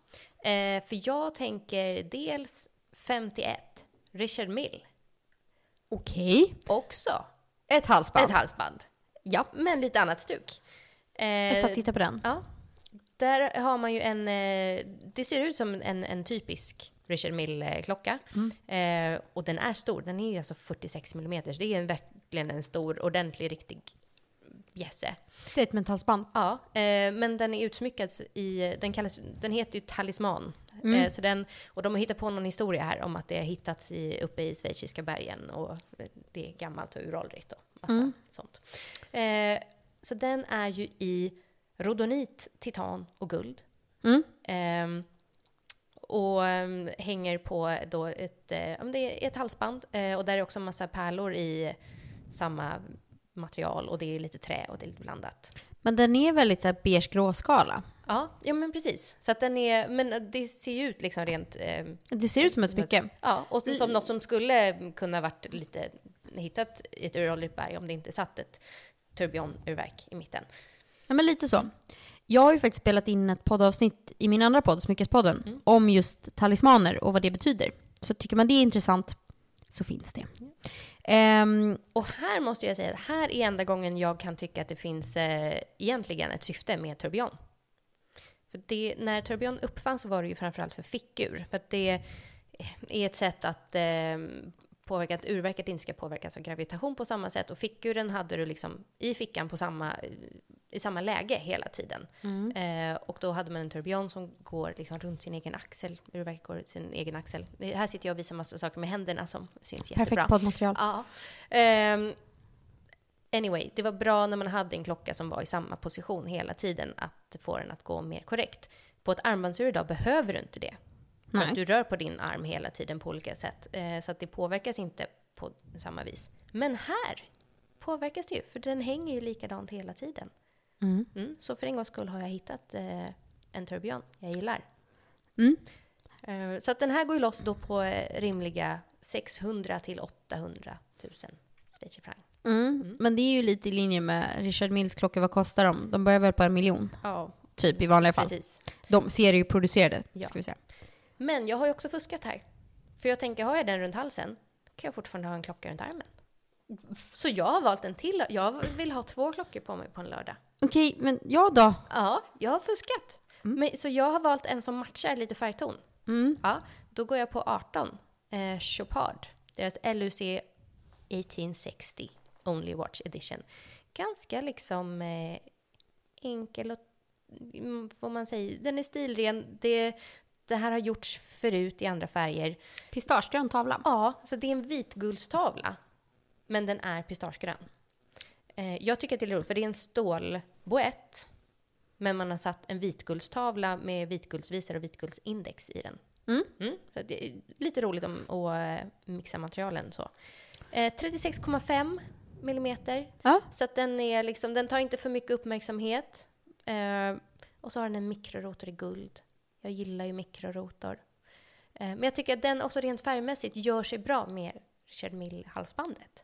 Eh, för jag tänker dels 51, Richard Mill. Okej. Också Ett halsband. ett halsband. Ja, men lite annat stuk. Eh, Jag satt och tittade på den. Ja. Där har man ju en, eh, det ser ut som en, en typisk Richard Mill-klocka. Eh, och den är stor, den är alltså 46 mm. Det är en, verkligen en stor, ordentlig, riktig bjässe. Statementhalsband. Ja, eh, men den är utsmyckad i, den, kallas, den heter ju talisman. Eh, så den, och de har hittat på någon historia här om att det har hittats i, uppe i schweiziska bergen och det är gammalt och uråldrigt och massa sånt. Eh, så den är ju i rodonit, titan och guld. Mm. Ehm, och ehm, hänger på då ett, eh, men det är ett halsband eh, och där är också en massa pärlor i samma material och det är lite trä och det är lite blandat. Men den är väldigt så här beige gråskala. Ja, ja men precis. Så att den är, men det ser ju ut liksom rent... Eh, Det ser ut som ett smycke. Ja, och som något som skulle kunna varit lite hittat i ett uråldrigt berg om det inte satt ett tourbillonurverk i mitten. Ja, men lite så. Jag har ju faktiskt spelat in ett poddavsnitt i min andra podd, Smyckespodden, om just talismaner och vad det betyder. Så tycker man det är intressant så finns det. Ehm, Och här måste jag säga att här är enda gången jag kan tycka att det finns eh, egentligen ett syfte med tourbillon. För det, när tourbillon uppfanns var det ju framförallt för fickur. För att det är ett sätt att eh, påverka att urverket inte ska påverkas av gravitation på samma sätt. Och fickuren hade du liksom i fickan på samma, i samma läge hela tiden. Eh, och då hade man en tourbillon som går liksom runt sin egen axel. Urverket går sin egen axel. Här sitter jag och visar massa saker med händerna som syns jättebra. perfekt poddmaterial. Ja. Ehm, anyway, det var bra när man hade en klocka som var i samma position hela tiden, att få den att gå mer korrekt. På ett armbandsur idag behöver du inte det. Nej. Du rör på din arm hela tiden på olika sätt, eh, så att det påverkas inte på samma vis. Men här påverkas det ju, för den hänger ju likadant hela tiden. Mm, så för en gångs skull har jag hittat eh, en tourbillon jag gillar. Mm. Eh, så att den här går ju loss då på eh, rimliga 600 till 800 000 schweizerfranc. Mm. Men det är ju lite i linje med Richard Mills klockor. Vad kostar de? De börjar väl på en miljon? Ja, Typ i vanliga fall. precis. De serieproducerade, Ja. ska vi säga. Men jag har ju också fuskat här. För jag tänker, har jag den runt halsen, kan jag fortfarande ha en klocka runt armen. Så jag har valt en till. Jag vill ha två klockor på mig på en lördag. Okej, men jag då? Ja, jag har fuskat. Men, så jag har valt en som matchar lite färgton. Ja, då går jag på 18. Eh, Chopard. Deras LUC 1860 Only Watch Edition. Ganska liksom eh, enkel och, mm, får man säga, den är stilren. Det, det här har gjorts förut i andra färger. Pistagegrön tavla. Ja, så det är en vitguldstavla. Men den är pistagegrön. Eh, jag tycker att det är roligt, för det är en stålboett. Men man har satt en vitguldstavla med vitguldsvisare och vitguldsindex i den. Mm. så det är lite roligt om att eh, mixa materialen så. Eh, 36,5 millimeter. Ja. Så att den, är liksom, den tar inte för mycket uppmärksamhet. Eh, Och så har den en mikrorotor i guld. Jag gillar ju mikrorotor. Eh, men jag tycker att den också rent färgmässigt gör sig bra med Richard Mill-halsbandet.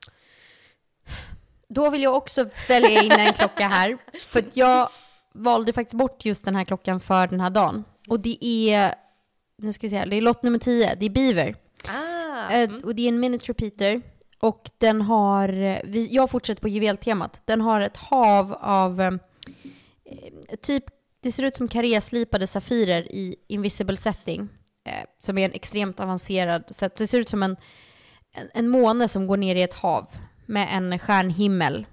Då vill jag också välja in en klocka här. För att jag valde faktiskt bort just den här klockan för den här dagen. Och det är, nu ska vi se här, det är lott nummer 10, det är Beaver. Ah, Eh, Och det är en minute repeater. Och den har, vi, jag fortsätter på juveltemat. Den har ett hav av eh, typ, det ser ut som kareslipade safirer i invisible setting. Eh, som är en extremt avancerad sätt. Det ser ut som en, en, måne som går ner i ett hav med en stjärnhimmel.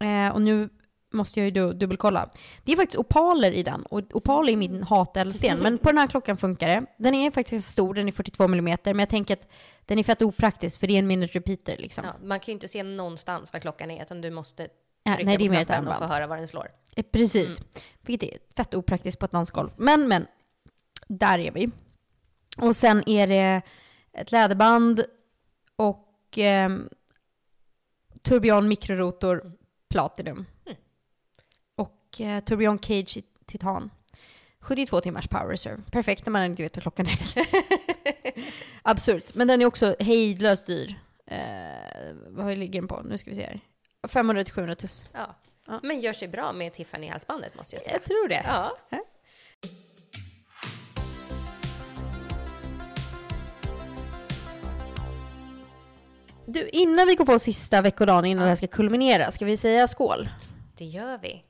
Eh, och nu måste jag ju då dubbelkolla. Det är faktiskt opaler i den och opal är min hatädelsten. Men på den här klockan funkar det. Den är faktiskt stor, den är 42 mm, men jag tänker att den är fett opraktisk för det är en minute repeater liksom. ja, man kan ju inte se någonstans vad klockan är, utan du måste Ja, trycka nej, det är på knappen och få höra vad den slår. Eh, Precis. Vilket är fett opraktiskt på ett dansgolv. Men, men. Där är vi. Och sen är det ett läderband och eh, Tourbillon mikrorotor Platinum. Och eh, Tourbillon Cage titan. 72 timmars power reserve. Perfekt när man inte vet vad klockan är. Absurt. Men den är också hejdlöst dyr. Eh, vad ligger den på? Nu ska vi se här. 500-700 tus. Ja. Ja. Men gör sig bra med Tiffany-halsbandet måste jag säga. Jag tror det. Ja. Du, innan vi går på sista veckodagen, innan det här ska kulminera, ska vi säga skål? Det gör vi.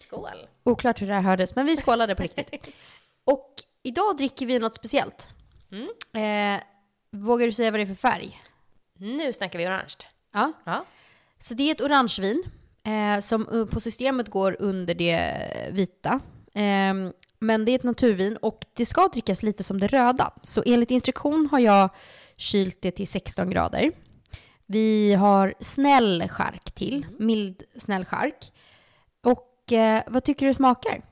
Skål! Oklart hur det här hördes, men vi skålade på riktigt. Och idag dricker vi något speciellt. Eh, vågar du säga vad det är för färg? Nu snackar vi orange. Ja. Ja. Så det är ett orangevin eh, som eh, på systemet går under det vita. Eh, men det är ett naturvin och det ska drickas lite som det röda. Så enligt instruktion har jag kylt det till 16 grader. Vi har snäll chark till, mild snäll chark. Och eh, vad tycker du smakar?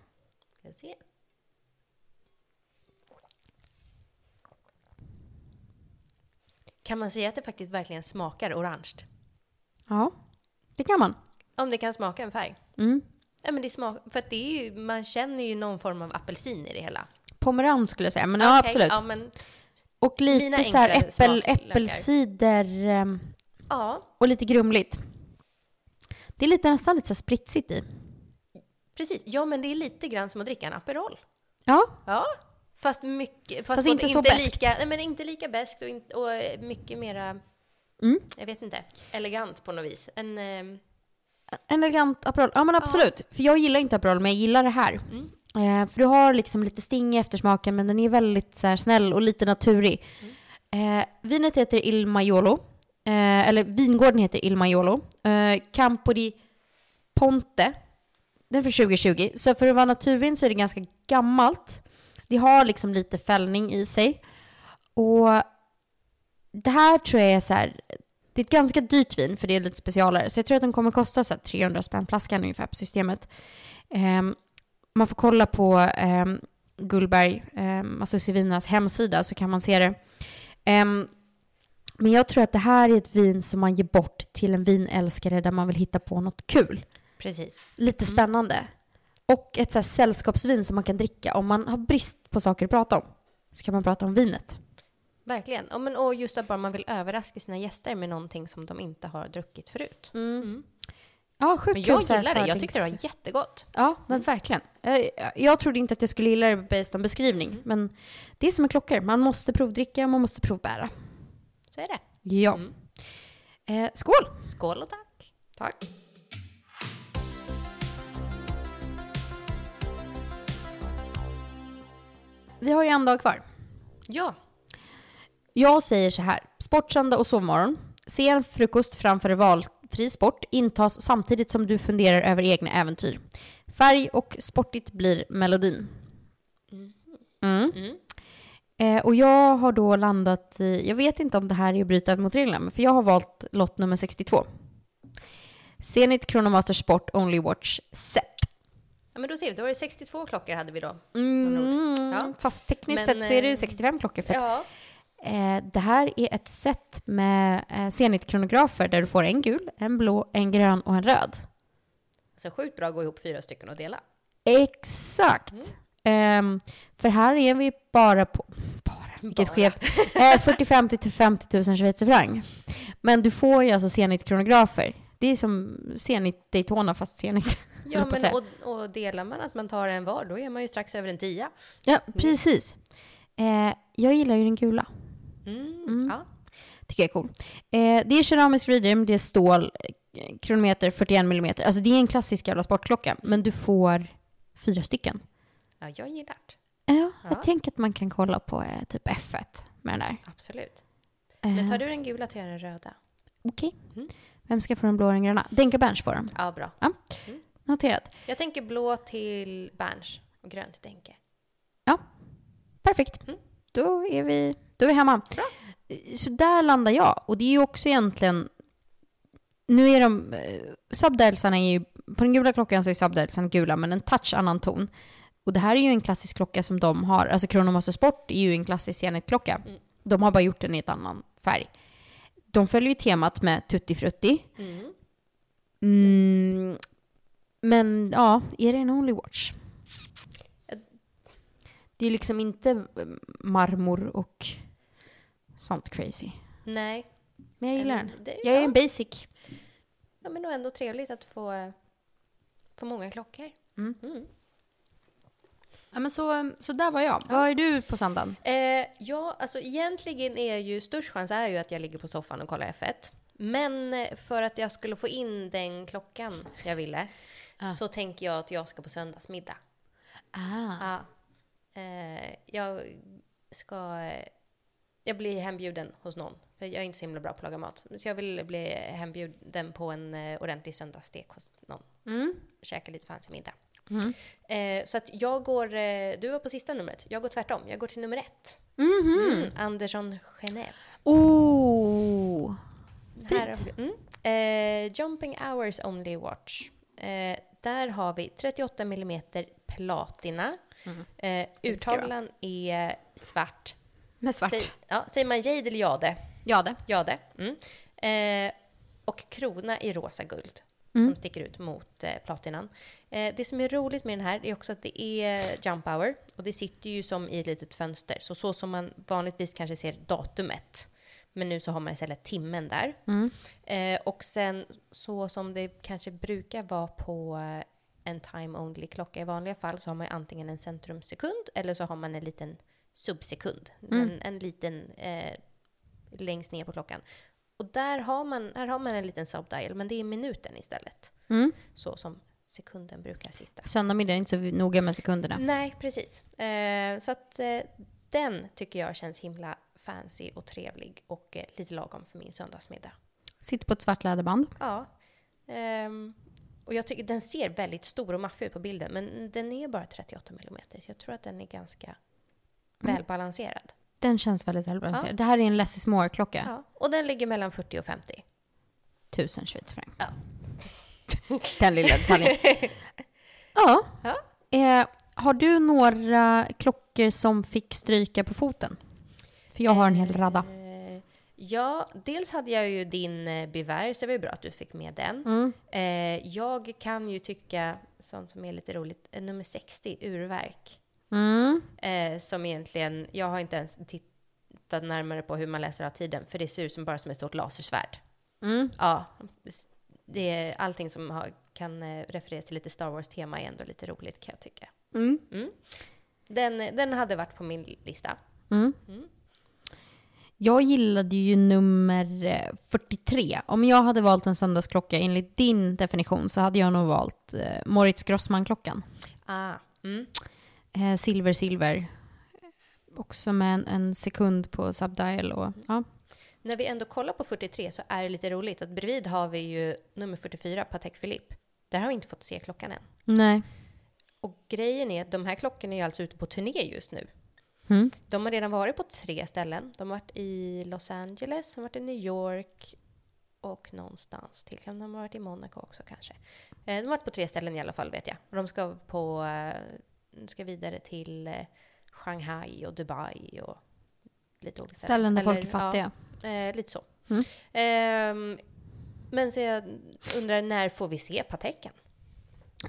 Ska vi se. Kan man säga att det faktiskt verkligen smakar orange? Ja, det kan man. Om det kan smaka en färg? Mm. Ja, men det smak, för att det är ju, man känner ju någon form av apelsin i det hela. Pomerans skulle jag säga, men ja, Okej, absolut. Ja, men, Och lite så här äppel, äppelcider ehm, ja, och lite grumligt. Det är lite, nästan lite så spritsigt i. precis. Ja, men det är lite grann som att dricka en Aperol. Ja, Ja, fast mycket... Fast, Fast inte så inte lika, nej, men inte lika beskt och, och eh, mycket mera, Mm. jag vet inte, elegant på något vis. En, eh, en elegant Aperol. Ja men absolut. För jag gillar inte Aperol, men jag gillar det här. Eh, för du har liksom lite sting i eftersmaken, men den är väldigt så här, snäll och lite naturig. Eh, vinet heter Il Maiolo. Eh, eller vingården heter Il Maiolo. Campo di Ponte. Den är från 2020. Så för att vara naturvin så är det ganska gammalt. Det har liksom lite fällning i sig. Och det här tror jag är så här, det är ett ganska dyrt vin för det är lite specialare. Så jag tror att den kommer kosta så här 300 spänn flaskan ungefär på systemet. Ehm, man får kolla på um, Gullberg, um, Vinas hemsida så kan man se det. Ehm, men jag tror att det här är ett vin som man ger bort till en vinälskare där man vill hitta på något kul. precis. Lite spännande. Och ett så sällskapsvin som man kan dricka om man har brist på saker att prata om. Så kan man prata om vinet. Verkligen. Ja, men, och just att bara man vill överraska sina gäster med någonting som de inte har druckit förut. Ja, sjukt Men jag gillar det. Jag tyckte det var jättegott. Ja, men verkligen. Jag, jag trodde inte att jag skulle gilla det based on beskrivning. Men det är som med klockor. Man måste provdricka och man måste provbära. Så är det. Ja. Eh, skål! Skål och tack. Tack. Vi har ju en dag kvar. Ja, Jag säger så här. Sportsöndag och sovmorgon. Sen frukost framför valfri sport intas samtidigt som du funderar över egna äventyr. Färg och sportigt blir melodin. Mm. Eh, och jag har då landat i, jag vet inte om det här är att bryta mot reglerna, för jag har valt lott nummer 62. Zenit Chronomaster Sport Only Watch Set. ja men då ser vi. Då var det 62 klockor hade vi då. Mm, Ja. Fast tekniskt Men, sett så är det eh, 65 klockor. För Ja. Eh, det här är ett set med eh, Zenit-kronografer där du får en gul, en blå, en grön och en röd. Så sjukt bra att gå ihop fyra stycken och dela. Exakt. Ehm, för här är vi bara på... Bara, vilket skevt. Eh, 40 till 50 000 schweizerfranc. Men du får ju alltså Zenit-kronografer. Det är som Zenit Daytona fast Zenit. Ja, men och, och delar man att man tar en var, då är man ju strax över en tia. Ja, precis. Eh, jag gillar ju den gula. Mm. Ja. Tycker jag är cool. Eh, det är keramisk reader, det är stål, eh, kronometer 41 mm. Alltså det är en klassisk jävla sportklocka, men du får fyra stycken. ja, jag gillar det. Ja, Ja. jag tänker att man kan kolla på eh, typ F1 med den där. Absolut. Eh, Men tar du den gula tar jag den röda. Okej. Mm. Vem ska få den blå och den gröna? Denka Berns får den. Ja, bra. Noterat. Jag tänker blå till Berns och grön till Denke. Perfekt. Mm. Då, är vi, då är vi hemma. Bra. Så där landar jag. Och det är ju också egentligen... Nu är de... Eh, subdialsarna är ju... På den gula klockan så är subdialsarna gula, men en touch annan ton. Och det här är ju en klassisk klocka som de har. Alltså Chronomaster Sport är ju en klassisk Zenit-klocka. Mm. De har bara gjort den i ett annan färg. De följer ju temat med Tutti Frutti. Mm. Mm, men ja, är det en Only Watch? Det är liksom inte eh, marmor och sånt crazy. Nej. Men jag gillar den. det- Jag är ja. en basic. Ja, men ändå trevligt att få, eh, få många klockor. Mm. Mm. Ja, men så, så där var jag. Vad är du på söndagen? Eh, ja, alltså egentligen är ju störst chans är ju att jag ligger på soffan och kollar F1. Men eh, för att jag skulle få in den klockan jag ville så tänker jag att jag ska på söndagsmiddag. Ah. Ja. Eh, jag ska... Jag blir hembjuden hos någon. För jag är inte så himla bra på att laga mat. Så jag vill bli hembjuden på en eh, ordentlig söndagsstek hos någon. Mm. Käka lite fancy middag. Mm. Eh, så att jag går... Eh, du var på sista numret. Jag går tvärtom. Jag går till nummer ett. Mhm. Mm. Andersson Genève. Oh. Fint. vi- Mm. Eh, jumping hours only watch. Eh, där har vi 38 mm platina. Mm. Eh, urtavlan är svart. Med svart. Säg, ja, säger man jade eller jade? Ja, det. Jade. Mm. Eh, och krona i rosa guld. Mm. Som sticker ut mot eh, platinan. Eh, det som är roligt med den här är också att det är jump hour. Och det sitter ju som i ett litet fönster. Så, så som man vanligtvis kanske ser datumet. Men nu så har man istället timmen där. Mm. Eh, och sen så som det kanske brukar vara på en time only klocka i vanliga fall så har man ju antingen en centrumsekund eller så har man en liten subsekund. Mm. En, en liten eh, längst ner på klockan. Och där har, man, här har man en liten subdial, men det är minuten istället. Mm. Så som sekunden brukar sitta. Söndagmiddag är inte så noga med sekunderna. Nej, precis. Eh, så att eh, den tycker jag känns himla fancy och trevlig och eh, lite lagom för min söndagsmiddag. Sitter på ett svart läderband. Ja. Ehm, och jag tycker den ser väldigt stor och maffig ut på bilden, men den är bara 38 mm. Så jag tror att den är ganska välbalanserad. Den känns väldigt välbalanserad. Det här är en less is more-klocka. Ja. Och den ligger mellan 40 och 50. Tusen schweizerfranc. Ja. Den lilla detaljen. ja. Ja. Eh, har du några klockor som fick stryka på foten? För jag har en hel radda. Eh, ja, dels hade jag ju din eh, Bivär, så det var ju bra att du fick med den. Mm. Eh, jag kan ju tycka, sånt som är lite roligt, nummer 60, Urverk. Mm. Eh, som egentligen, jag har inte ens tittat närmare på hur man läser av tiden, för det ser ut som bara som ett stort lasersvärd. Mm. Ja, det är allting som har, kan eh, refereras till lite Star Wars-tema är ändå lite roligt kan jag tycka. Mm. Mm. Den, den hade varit på min lista. Mm. Mm. Jag gillade ju nummer eh, 43. Om jag hade valt en söndagsklocka enligt din definition så hade jag nog valt eh, Moritz Grossman-klockan. Ah. Eh, silver, silver. Också med en, en sekund på subdial och ja. När vi ändå kollar på 43 så är det lite roligt att bredvid har vi ju nummer 44, Patek Philippe. Där har vi inte fått se klockan än. Nej. Och grejen är att de här klockorna är ju alltså ute på turné just nu. Mm. De har redan varit på tre ställen. De har varit i Los Angeles, de har varit i New York och någonstans till. De ha varit i Monaco också kanske? Eh, De har varit på tre ställen i alla fall vet jag. De ska, på, eh, ska vidare till eh, Shanghai och Dubai och lite olika Ställen där folk är fattiga. Ja, eh, lite så. Mm. Ehm, men så jag undrar, när får vi se Pateken?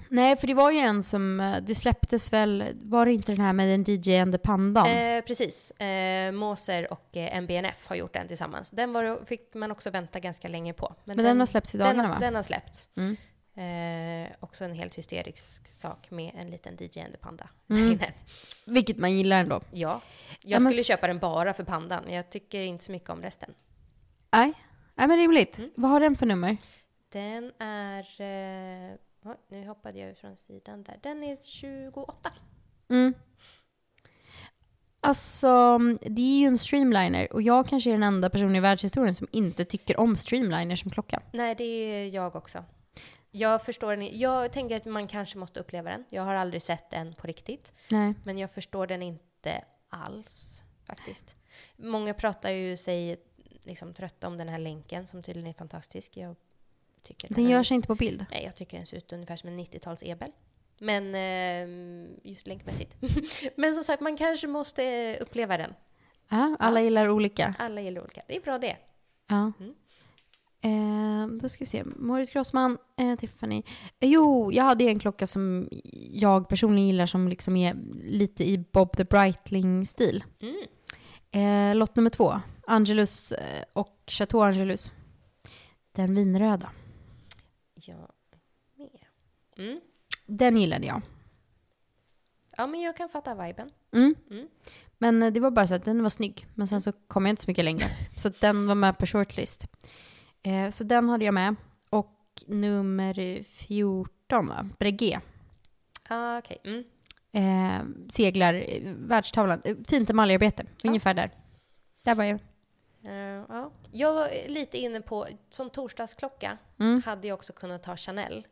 Nej, för det var ju en som, eh, det släpptes väl, var det inte den här med den DJ-ande pandan? Eh, precis. Eh, Moser och eh, MBNF har gjort den tillsammans. Den var, fick man också vänta ganska länge på. Men den har släppts i den dagarna, har, va? Den har släppts. Mm. Eh, också en helt hysterisk sak med en liten DJ-ande panda. Mm. där inne. Vilket man gillar ändå. Ja. Ja, Jag skulle köpa den bara för pandan. Jag tycker inte så mycket om resten. Nej, Nej men rimligt. Mm. Vad har den för nummer? Den är... Eh, oj, nu hoppade jag från sidan där. Den är 28. Mm. Alltså, det är ju en streamliner och jag kanske är den enda personen i världshistorien som inte tycker om streamliner som klocka. Nej, det är jag också. Jag förstår den. Jag tänker att man kanske måste uppleva den. Jag har aldrig sett den på riktigt. Nej. Men jag förstår den inte alls faktiskt. Många pratar ju sig liksom trötta om den här länken som tydligen är fantastisk. Jag tycker Den är- gör sig inte på bild. Nej, jag tycker den ser ut ungefär som en 90-tals ebel. Men eh, just länkmässigt. Men som sagt, man kanske måste eh, uppleva den. Ja, alla gillar olika. Alla gillar olika. Det är bra det. Ja. Mm. Eh, då ska vi se. Moritz Grossman, eh, Tiffany. Eh, jo, jag hade en klocka som jag personligen gillar som liksom är lite i Bob the Breitling-stil. Mm. Eh, lott nummer två. Angelus eh, och Chateau Angelus. Den vinröda. Jag med. Mm. Den gillade jag. Ja, men jag kan fatta viben. Mm. Mm. Men eh, det var bara så att den var snygg. Men sen så kom jag inte så mycket längre. Så den var med på shortlist. Eh, så den hade jag med. Och nummer 14, va? Breguet. Ah, Okej. Mm. Eh, seglar världstavlan. Eh, fint emaljarbete. Ungefär där. Där var jag. Eh, ja. Jag var lite inne på, som torsdagsklocka Mm. hade jag också kunnat ta Chanel.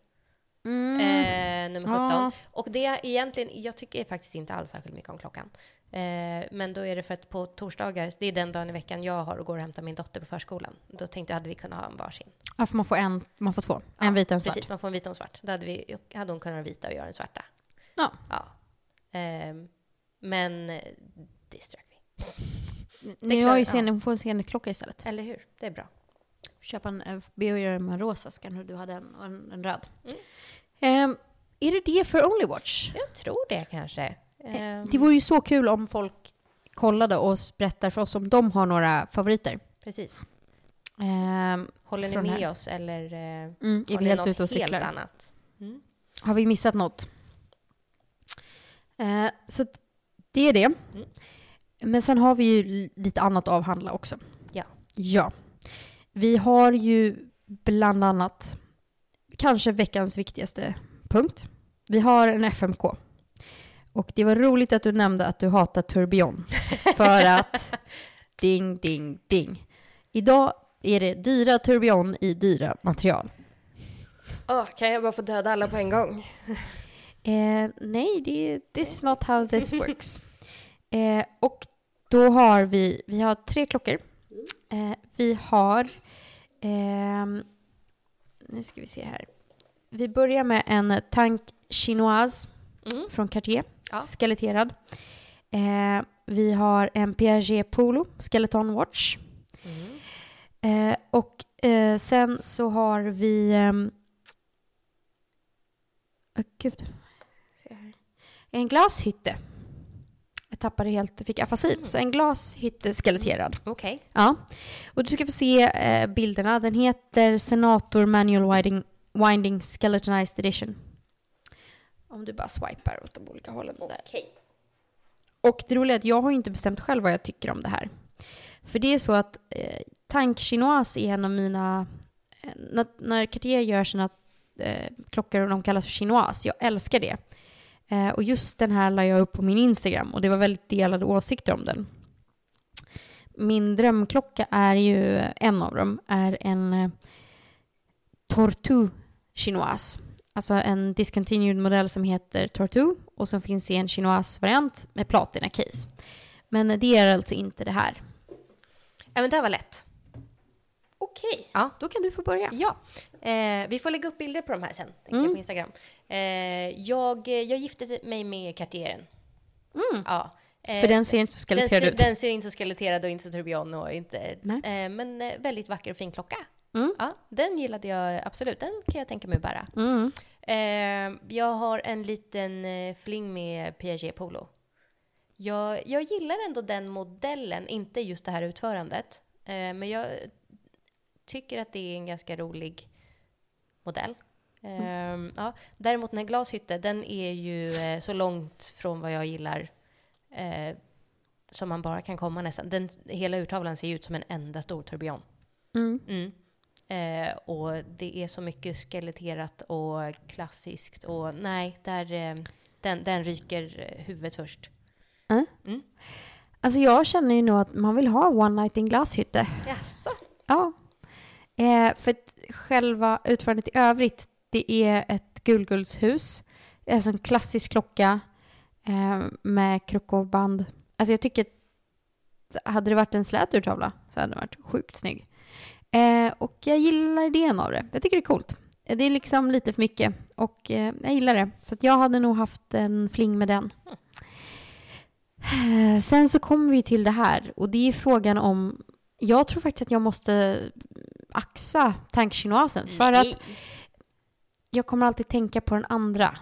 Mm. Eh, nummer 17. Ja. Och det är egentligen, jag tycker faktiskt inte alls särskilt mycket om klockan. Eh, men då är det för att på torsdagar, det är den dagen i veckan jag har och går och hämtar min dotter på förskolan. Då tänkte jag, hade vi kunnat ha en varsin? Ja, för man får en, man får två. En vit och en svart. Precis, man får en vit och en svart. Då hade, vi, hade hon kunnat ha vita och göra den svarta. Ja. ja. Ehm, men eh, det strök vi. Klarar- har ju ja. sen, hon får en klocka istället. Eller hur? Det är bra. Köpa en, eh, be göra den med en rosa ska du hade en, en, en röd. Mm. Ehm, är det det för Only Watch? Jag tror det kanske. Ehm, Det vore ju så kul om folk kollade och berättar för oss om de har några favoriter. Precis. Ehm, Håller ni med här. oss eller eh, mm, är vi helt något ute och helt cyklar? annat? Mm. Har vi missat något? Eh, så att det är det. Mm. Men sen har vi ju li- lite annat att avhandla också. Ja. Ja. Vi har ju bland annat kanske veckans viktigaste punkt. Vi har en FMK. Och det var roligt att du nämnde att du hatar tourbillon. För att ding, ding, ding. Idag är det dyra tourbillon i dyra material. kan jag bara få döda alla på en gång? Eh, nej, det, this is not how this works. Eh, och då har vi, vi har tre klockor. Eh, vi har, ehm, nu ska vi se här. Vi börjar med en tank chinoise Mm. från Cartier, Ja. skeletterad. Eh, vi har en Piaget Polo Skeleton Watch. Mm. Eh, och eh, sen så har vi... ehm, Åh, gud. En glashytte. Tappade helt, fick afasi. Så en glashytte skeletterad. Okej. Ja. Och du ska få se eh, bilderna. Den heter Senator Manual Winding, Winding Skeletonized Edition. Om du bara swipar åt de olika hållen där. Okej. Och det roliga är att jag har inte bestämt själv vad jag tycker om det här. För det är så att eh, Tank Chinoise är en av mina... Eh, när, när Cartier gör sina eh, klockor och de kallas för chinoise, jag älskar det. Eh, och just den här la jag upp på min Instagram och det var väldigt delade åsikter om den. Min drömklocka är ju, en av dem, är en eh, Tortue chinoise. Alltså en discontinued modell som heter Tortue och som finns i en chinoise-variant med platina-case. Men det är alltså inte det här. Ja, men det här var lätt. Okej, Ja. då kan du få börja. Ja, eh, vi får lägga upp bilder på de här sen, jag, på Instagram. Eh, jag, jag gifte mig med Cartieren. Ja. Eh, För den ser inte så den, skeletterad ser, ut. den ser inte så skeletterad och inte så tourbillon och inte... Eh, men eh, väldigt vacker och fin klocka. Mm. Ja, den gillade jag absolut. Den kan jag tänka mig bära. Mm. Eh, jag har en liten eh, fling med Piaget Polo. Jag, jag gillar ändå den modellen, inte just det här utförandet. Men jag tycker att det är en ganska rolig modell. Eh, ja. Däremot den här glashytte, den är ju eh, så långt från vad jag gillar eh, som man bara kan komma nästan. Den, hela urtavlan ser ut som en enda stor tourbillon. Mm. Mm. Eh, och det är så mycket skeletterat och klassiskt och nej, där, eh, den, den ryker eh, huvudet först. Alltså jag känner ju nog att man vill ha One Night in Glasshytte. Jaså? Ja. Eh, för att själva utförandet i övrigt, det är ett gulguldshus. Alltså en klassisk klocka eh, med krokovband. Alltså jag tycker hade det varit en slät urtavla så hade den varit sjukt snygg. Eh, och jag gillar idén av det. Jag tycker det är coolt. Det är liksom lite för mycket och eh, jag gillar det. Så att jag hade nog haft en fling med den. Eh, sen så kommer vi till det här och det är frågan om jag tror faktiskt att jag måste axa tankchinoisen för att jag kommer alltid tänka på den andra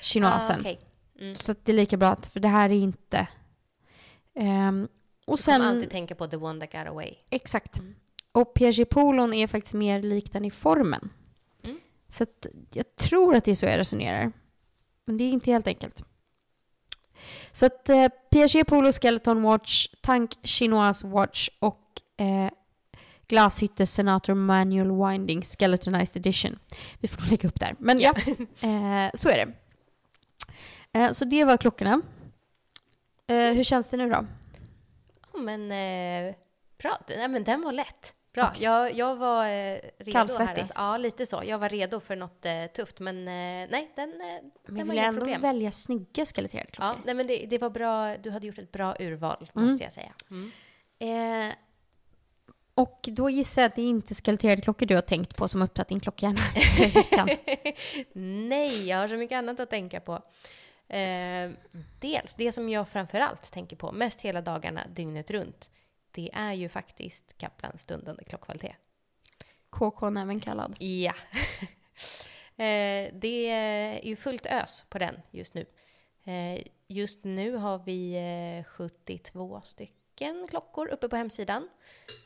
chinoisen. Ah, okej. mm. Så det är lika bra att, för det här är inte... Ehm, och Du kommer sen, alltid tänka på the one that got away. exakt. Och Piaget Polon är faktiskt mer lik den i formen. Mm. Så att jag tror att det är så jag resonerar. Men det är inte helt enkelt. Så att eh, Piaget Polo Skeleton Watch, Tank Chinoise Watch och eh, Glashytte Senator Manual Winding Skeletonized Edition. Vi får nog lägga upp där. Men ja, eh, så är det. Eh, så det var klockorna. Eh, hur känns det nu då? Ja, men eh, bra. Nej, men den var lätt. Bra. Jag, jag var eh, redo Kallsvettig. här. Ja, lite så. Jag var redo för något eh, tufft, men nej, den, Men den var vill inga ändå problem. välja snygga skeletterade klockor. Ja, nej, men det, det var bra. Du hade gjort ett bra urval, Mm. måste jag säga. Mm. Eh, och då gissar jag att det är inte skeletterade klockor du har tänkt på som upptagit din klockhjärna i veckan. Nej, jag har så mycket annat att tänka på. Eh, dels, det som jag framför allt tänker på mest hela dagarna, dygnet runt, det är ju faktiskt Kaplans stundande klockkvalitet. KK även kallad. Ja. eh, det är ju fullt ös på den just nu. Eh, just nu har vi eh, 72 stycken klockor uppe på hemsidan.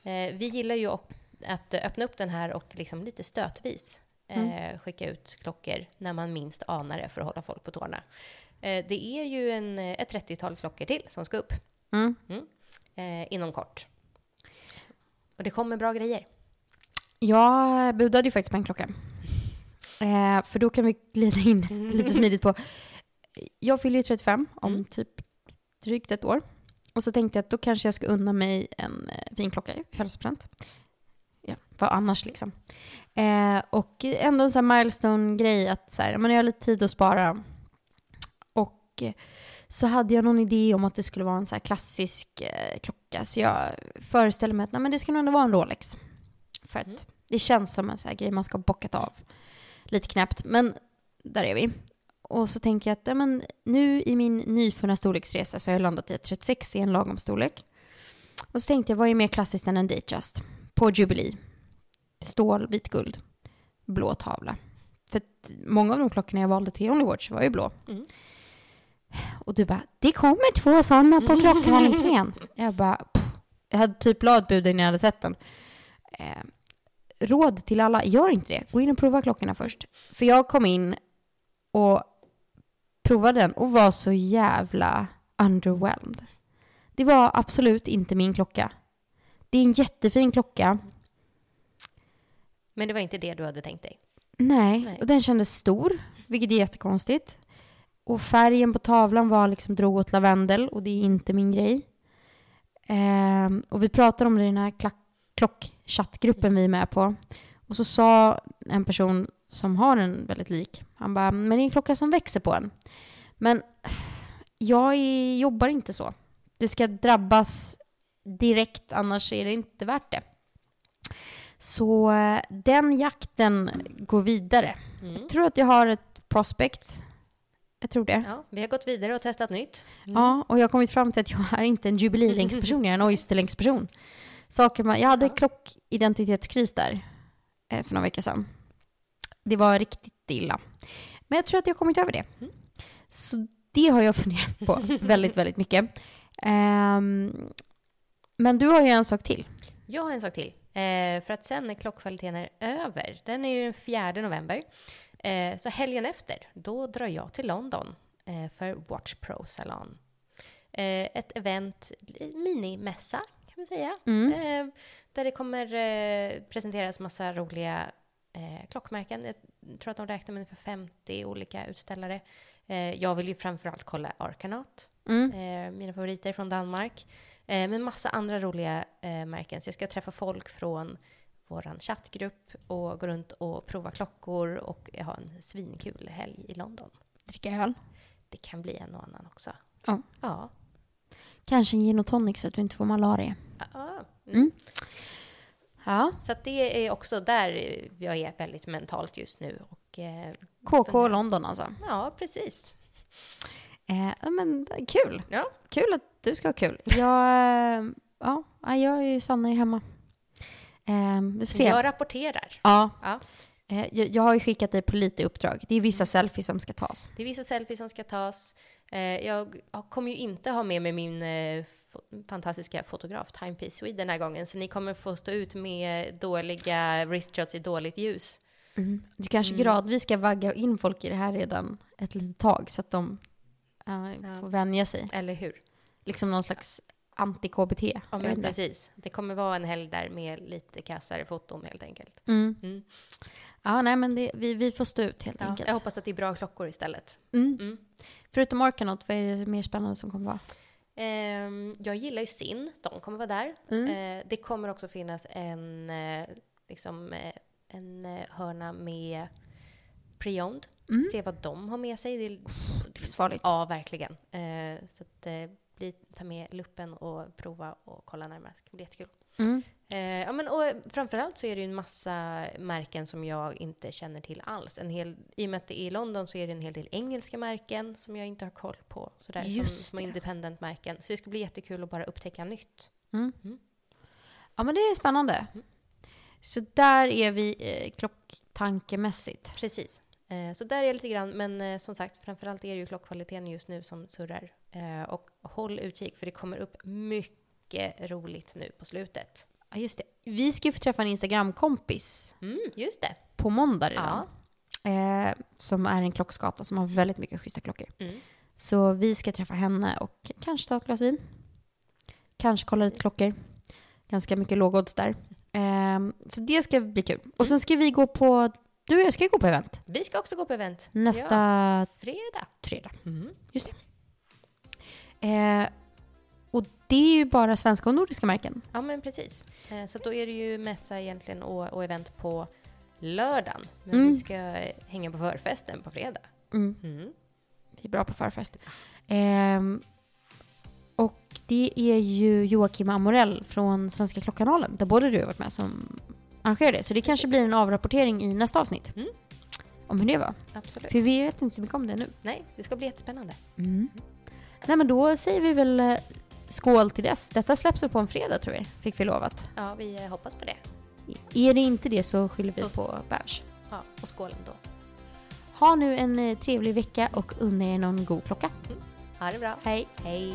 Eh, vi gillar ju att- öppna upp den här och liksom lite stötvis eh, skicka ut klockor när man minst anar det för att hålla folk på tårna. Eh, det är ju en, ett 30-tal klockor till som ska upp Mm. eh, inom kort. Och det kommer bra grejer. Jag budade ju faktiskt på en klocka. Eh, för då kan vi glida in lite smidigt på. Jag fyller ju 35 om Mm. typ drygt ett år. Och så tänkte jag att då kanske jag ska unna mig en eh, fin klocka i födelsedagspresent. Ja, vad annars liksom. Eh, och ändå en sån här milestone-grej att så här, men jag har lite tid att spara. Och eh, så hade jag någon idé om att det skulle vara en så här klassisk eh, klocka. Så jag föreställer mig att nej, men det ska nog ändå vara en Rolex. För att det känns som en sån här grej man ska ha bockat av. Lite knäppt, men där är vi. Och så tänker jag att ja, men nu i min nyfunna storleksresa så har jag landat i att 36 är en lagom storlek. Och så tänkte jag, vad är mer klassiskt än en Datejust? På Jubilee. Stål, vit guld, blå tavla. För att många av de klockorna jag valde till Only Watch var ju blå. Mm. Och du bara, det kommer två sådana på klockkvaliteten. jag bara, pff. jag hade typ la ett bud innan jag hade sett den. Eh, råd till alla, gör inte det. Gå in och prova klockorna först. För jag kom in och provade den och var så jävla underwhelmed. Det var absolut inte min klocka. Det är en jättefin klocka. Men det var inte det du hade tänkt dig. Nej, Nej. och den kändes stor, vilket är jättekonstigt. Och färgen på tavlan var liksom drog åt lavendel och det är inte min grej. Ehm, och vi pratade om det i den här klockchattgruppen vi är med på. Och så sa en person som har en väldigt lik, han bara, men det är en klocka som växer på en. Men jag är, jobbar inte så. Det ska drabbas direkt, annars är det inte värt det. Så eh, den jakten går vidare. Jag tror att jag har ett prospect. Jag tror det. Ja, vi har gått vidare och testat nytt. Ja, och jag har kommit fram till att jag är inte en jubileelängdsperson, jag är en oysterlängdsperson. Saker man, jag hade klockidentitetskris där eh, för några veckor sedan. Det var riktigt illa. Men jag tror att jag har kommit över det. Så det har jag funderat på väldigt, väldigt mycket. Ehm, men du har ju en sak till. Jag har en sak till. Eh, för att sen när klockkvaliteten är över, den är ju den 4 november, eh, så helgen efter, då drar jag till London eh, för Watch Pro Salon. Eh, ett event, minimässa kan man säga, eh, där det kommer eh, presenteras massa roliga eh, klockmärken. Jag tror att de räknar med ungefär 50 olika utställare. Eh, jag vill ju framförallt kolla Arkanat, eh, mina favoriter från Danmark. Eh, men massa andra roliga eh, märken. Så jag ska träffa folk från vår chattgrupp och gå runt och prova klockor och ha en svinkul helg i London. Dricka öl. Det kan bli en och annan också. Ja. Ja. Kanske en gin och tonic så att du inte får malaria. ja. Mm. Ja. Så det är också där jag är väldigt mentalt just nu. Och, eh, KK funderar- London alltså. Ja, precis. Eh, men kul. Ja. Kul att du ska ha kul. Jag, eh, ja, ja, jag är ju Sanna är hemma. Eh, vi får se. Jag rapporterar. Ja. Ja. Eh, jag, jag har ju skickat dig på lite uppdrag. Det är vissa selfies som ska tas. Det är vissa selfies som ska tas. Eh, jag kommer ju inte ha med mig min fantastiska fotograf, Timepiece Sweden, den här gången. Så ni kommer få stå ut med dåliga wristshots i dåligt ljus. Du kanske Mm. gradvis ska vagga in folk i det här redan ett litet tag så att de eh, Ja. får vänja sig. Eller hur? Liksom någon slags anti-KBT. Ja, men precis. Det kommer vara en helg där med lite kassare foton helt enkelt. Mm. Mm. Ja, nej men det, vi, vi får stå ut helt Ja, enkelt. jag hoppas att det är bra klockor istället. Mm. Mm. Förutom Arkanot, vad är det mer spännande som kommer vara? Ehm, jag gillar ju Sin, de kommer vara där. Mm. Eh, det kommer också finnas en, eh, liksom, eh, en hörna med pre-owned. Mm. Se vad de har med sig. Det är, Livsfarligt. ja, verkligen. Så att, bli, ta med luppen och prova och kolla närmare. Det ska bli jättekul. Mm. Eh, ja, men, och framförallt så är det ju en massa märken som jag inte känner till alls. En hel, I och med att det är i London så är det en hel del engelska märken som jag inte har koll på. Sådär, som, Just som det. independent-märken. Så det ska bli jättekul att bara upptäcka nytt. Mm. Mm. Ja, men det är spännande. Så där är vi eh, klocktankemässigt. Precis. Eh, så där är jag lite grann, men eh, som sagt, framförallt är det ju klockkvaliteten just nu som surrar. Eh, och håll utkik, för det kommer upp mycket roligt nu på slutet. Ja, just det. Vi ska ju få träffa en Instagram-kompis Mm, just det. på måndag redan. Eh, som är en klockskata som har väldigt mycket schyssta klockor. Mm. Så vi ska träffa henne och kanske ta ett glas vin. Kanske kolla lite klockor. Ganska mycket lågodds där. Eh, så det ska bli kul. Och sen ska vi gå på, du och jag ska ju gå på event Vi ska också gå på event. nästa Ja, fredag. fredag. Mm. Eh, och det är ju bara svenska och nordiska märken. Ja, men precis. Eh, så då är det ju mässa egentligen och, och event på lördagen. Men Mm. vi ska hänga på förfesten på fredag. Mm. Mm. Vi är bra på förfest. Ehm, och det är ju Joakim Amorell från Svenska Klockkanalen, där både du har varit med, som arrangerar det. Så det kanske blir en avrapportering i nästa avsnitt. Mm. Om hur det var. Absolut. För vi vet inte så mycket om det nu. Nej, det ska bli jättespännande. Nej men då säger vi väl eh, skål till dess. Detta släpps på en fredag tror jag, fick vi lovat. Ja, vi eh, hoppas på det. Är det inte det så skyller vi Så- på Berns. Ja, och skål då. Ha nu en eh, trevlig vecka och unna er någon god klocka. Ha det bra. Hej! Hej.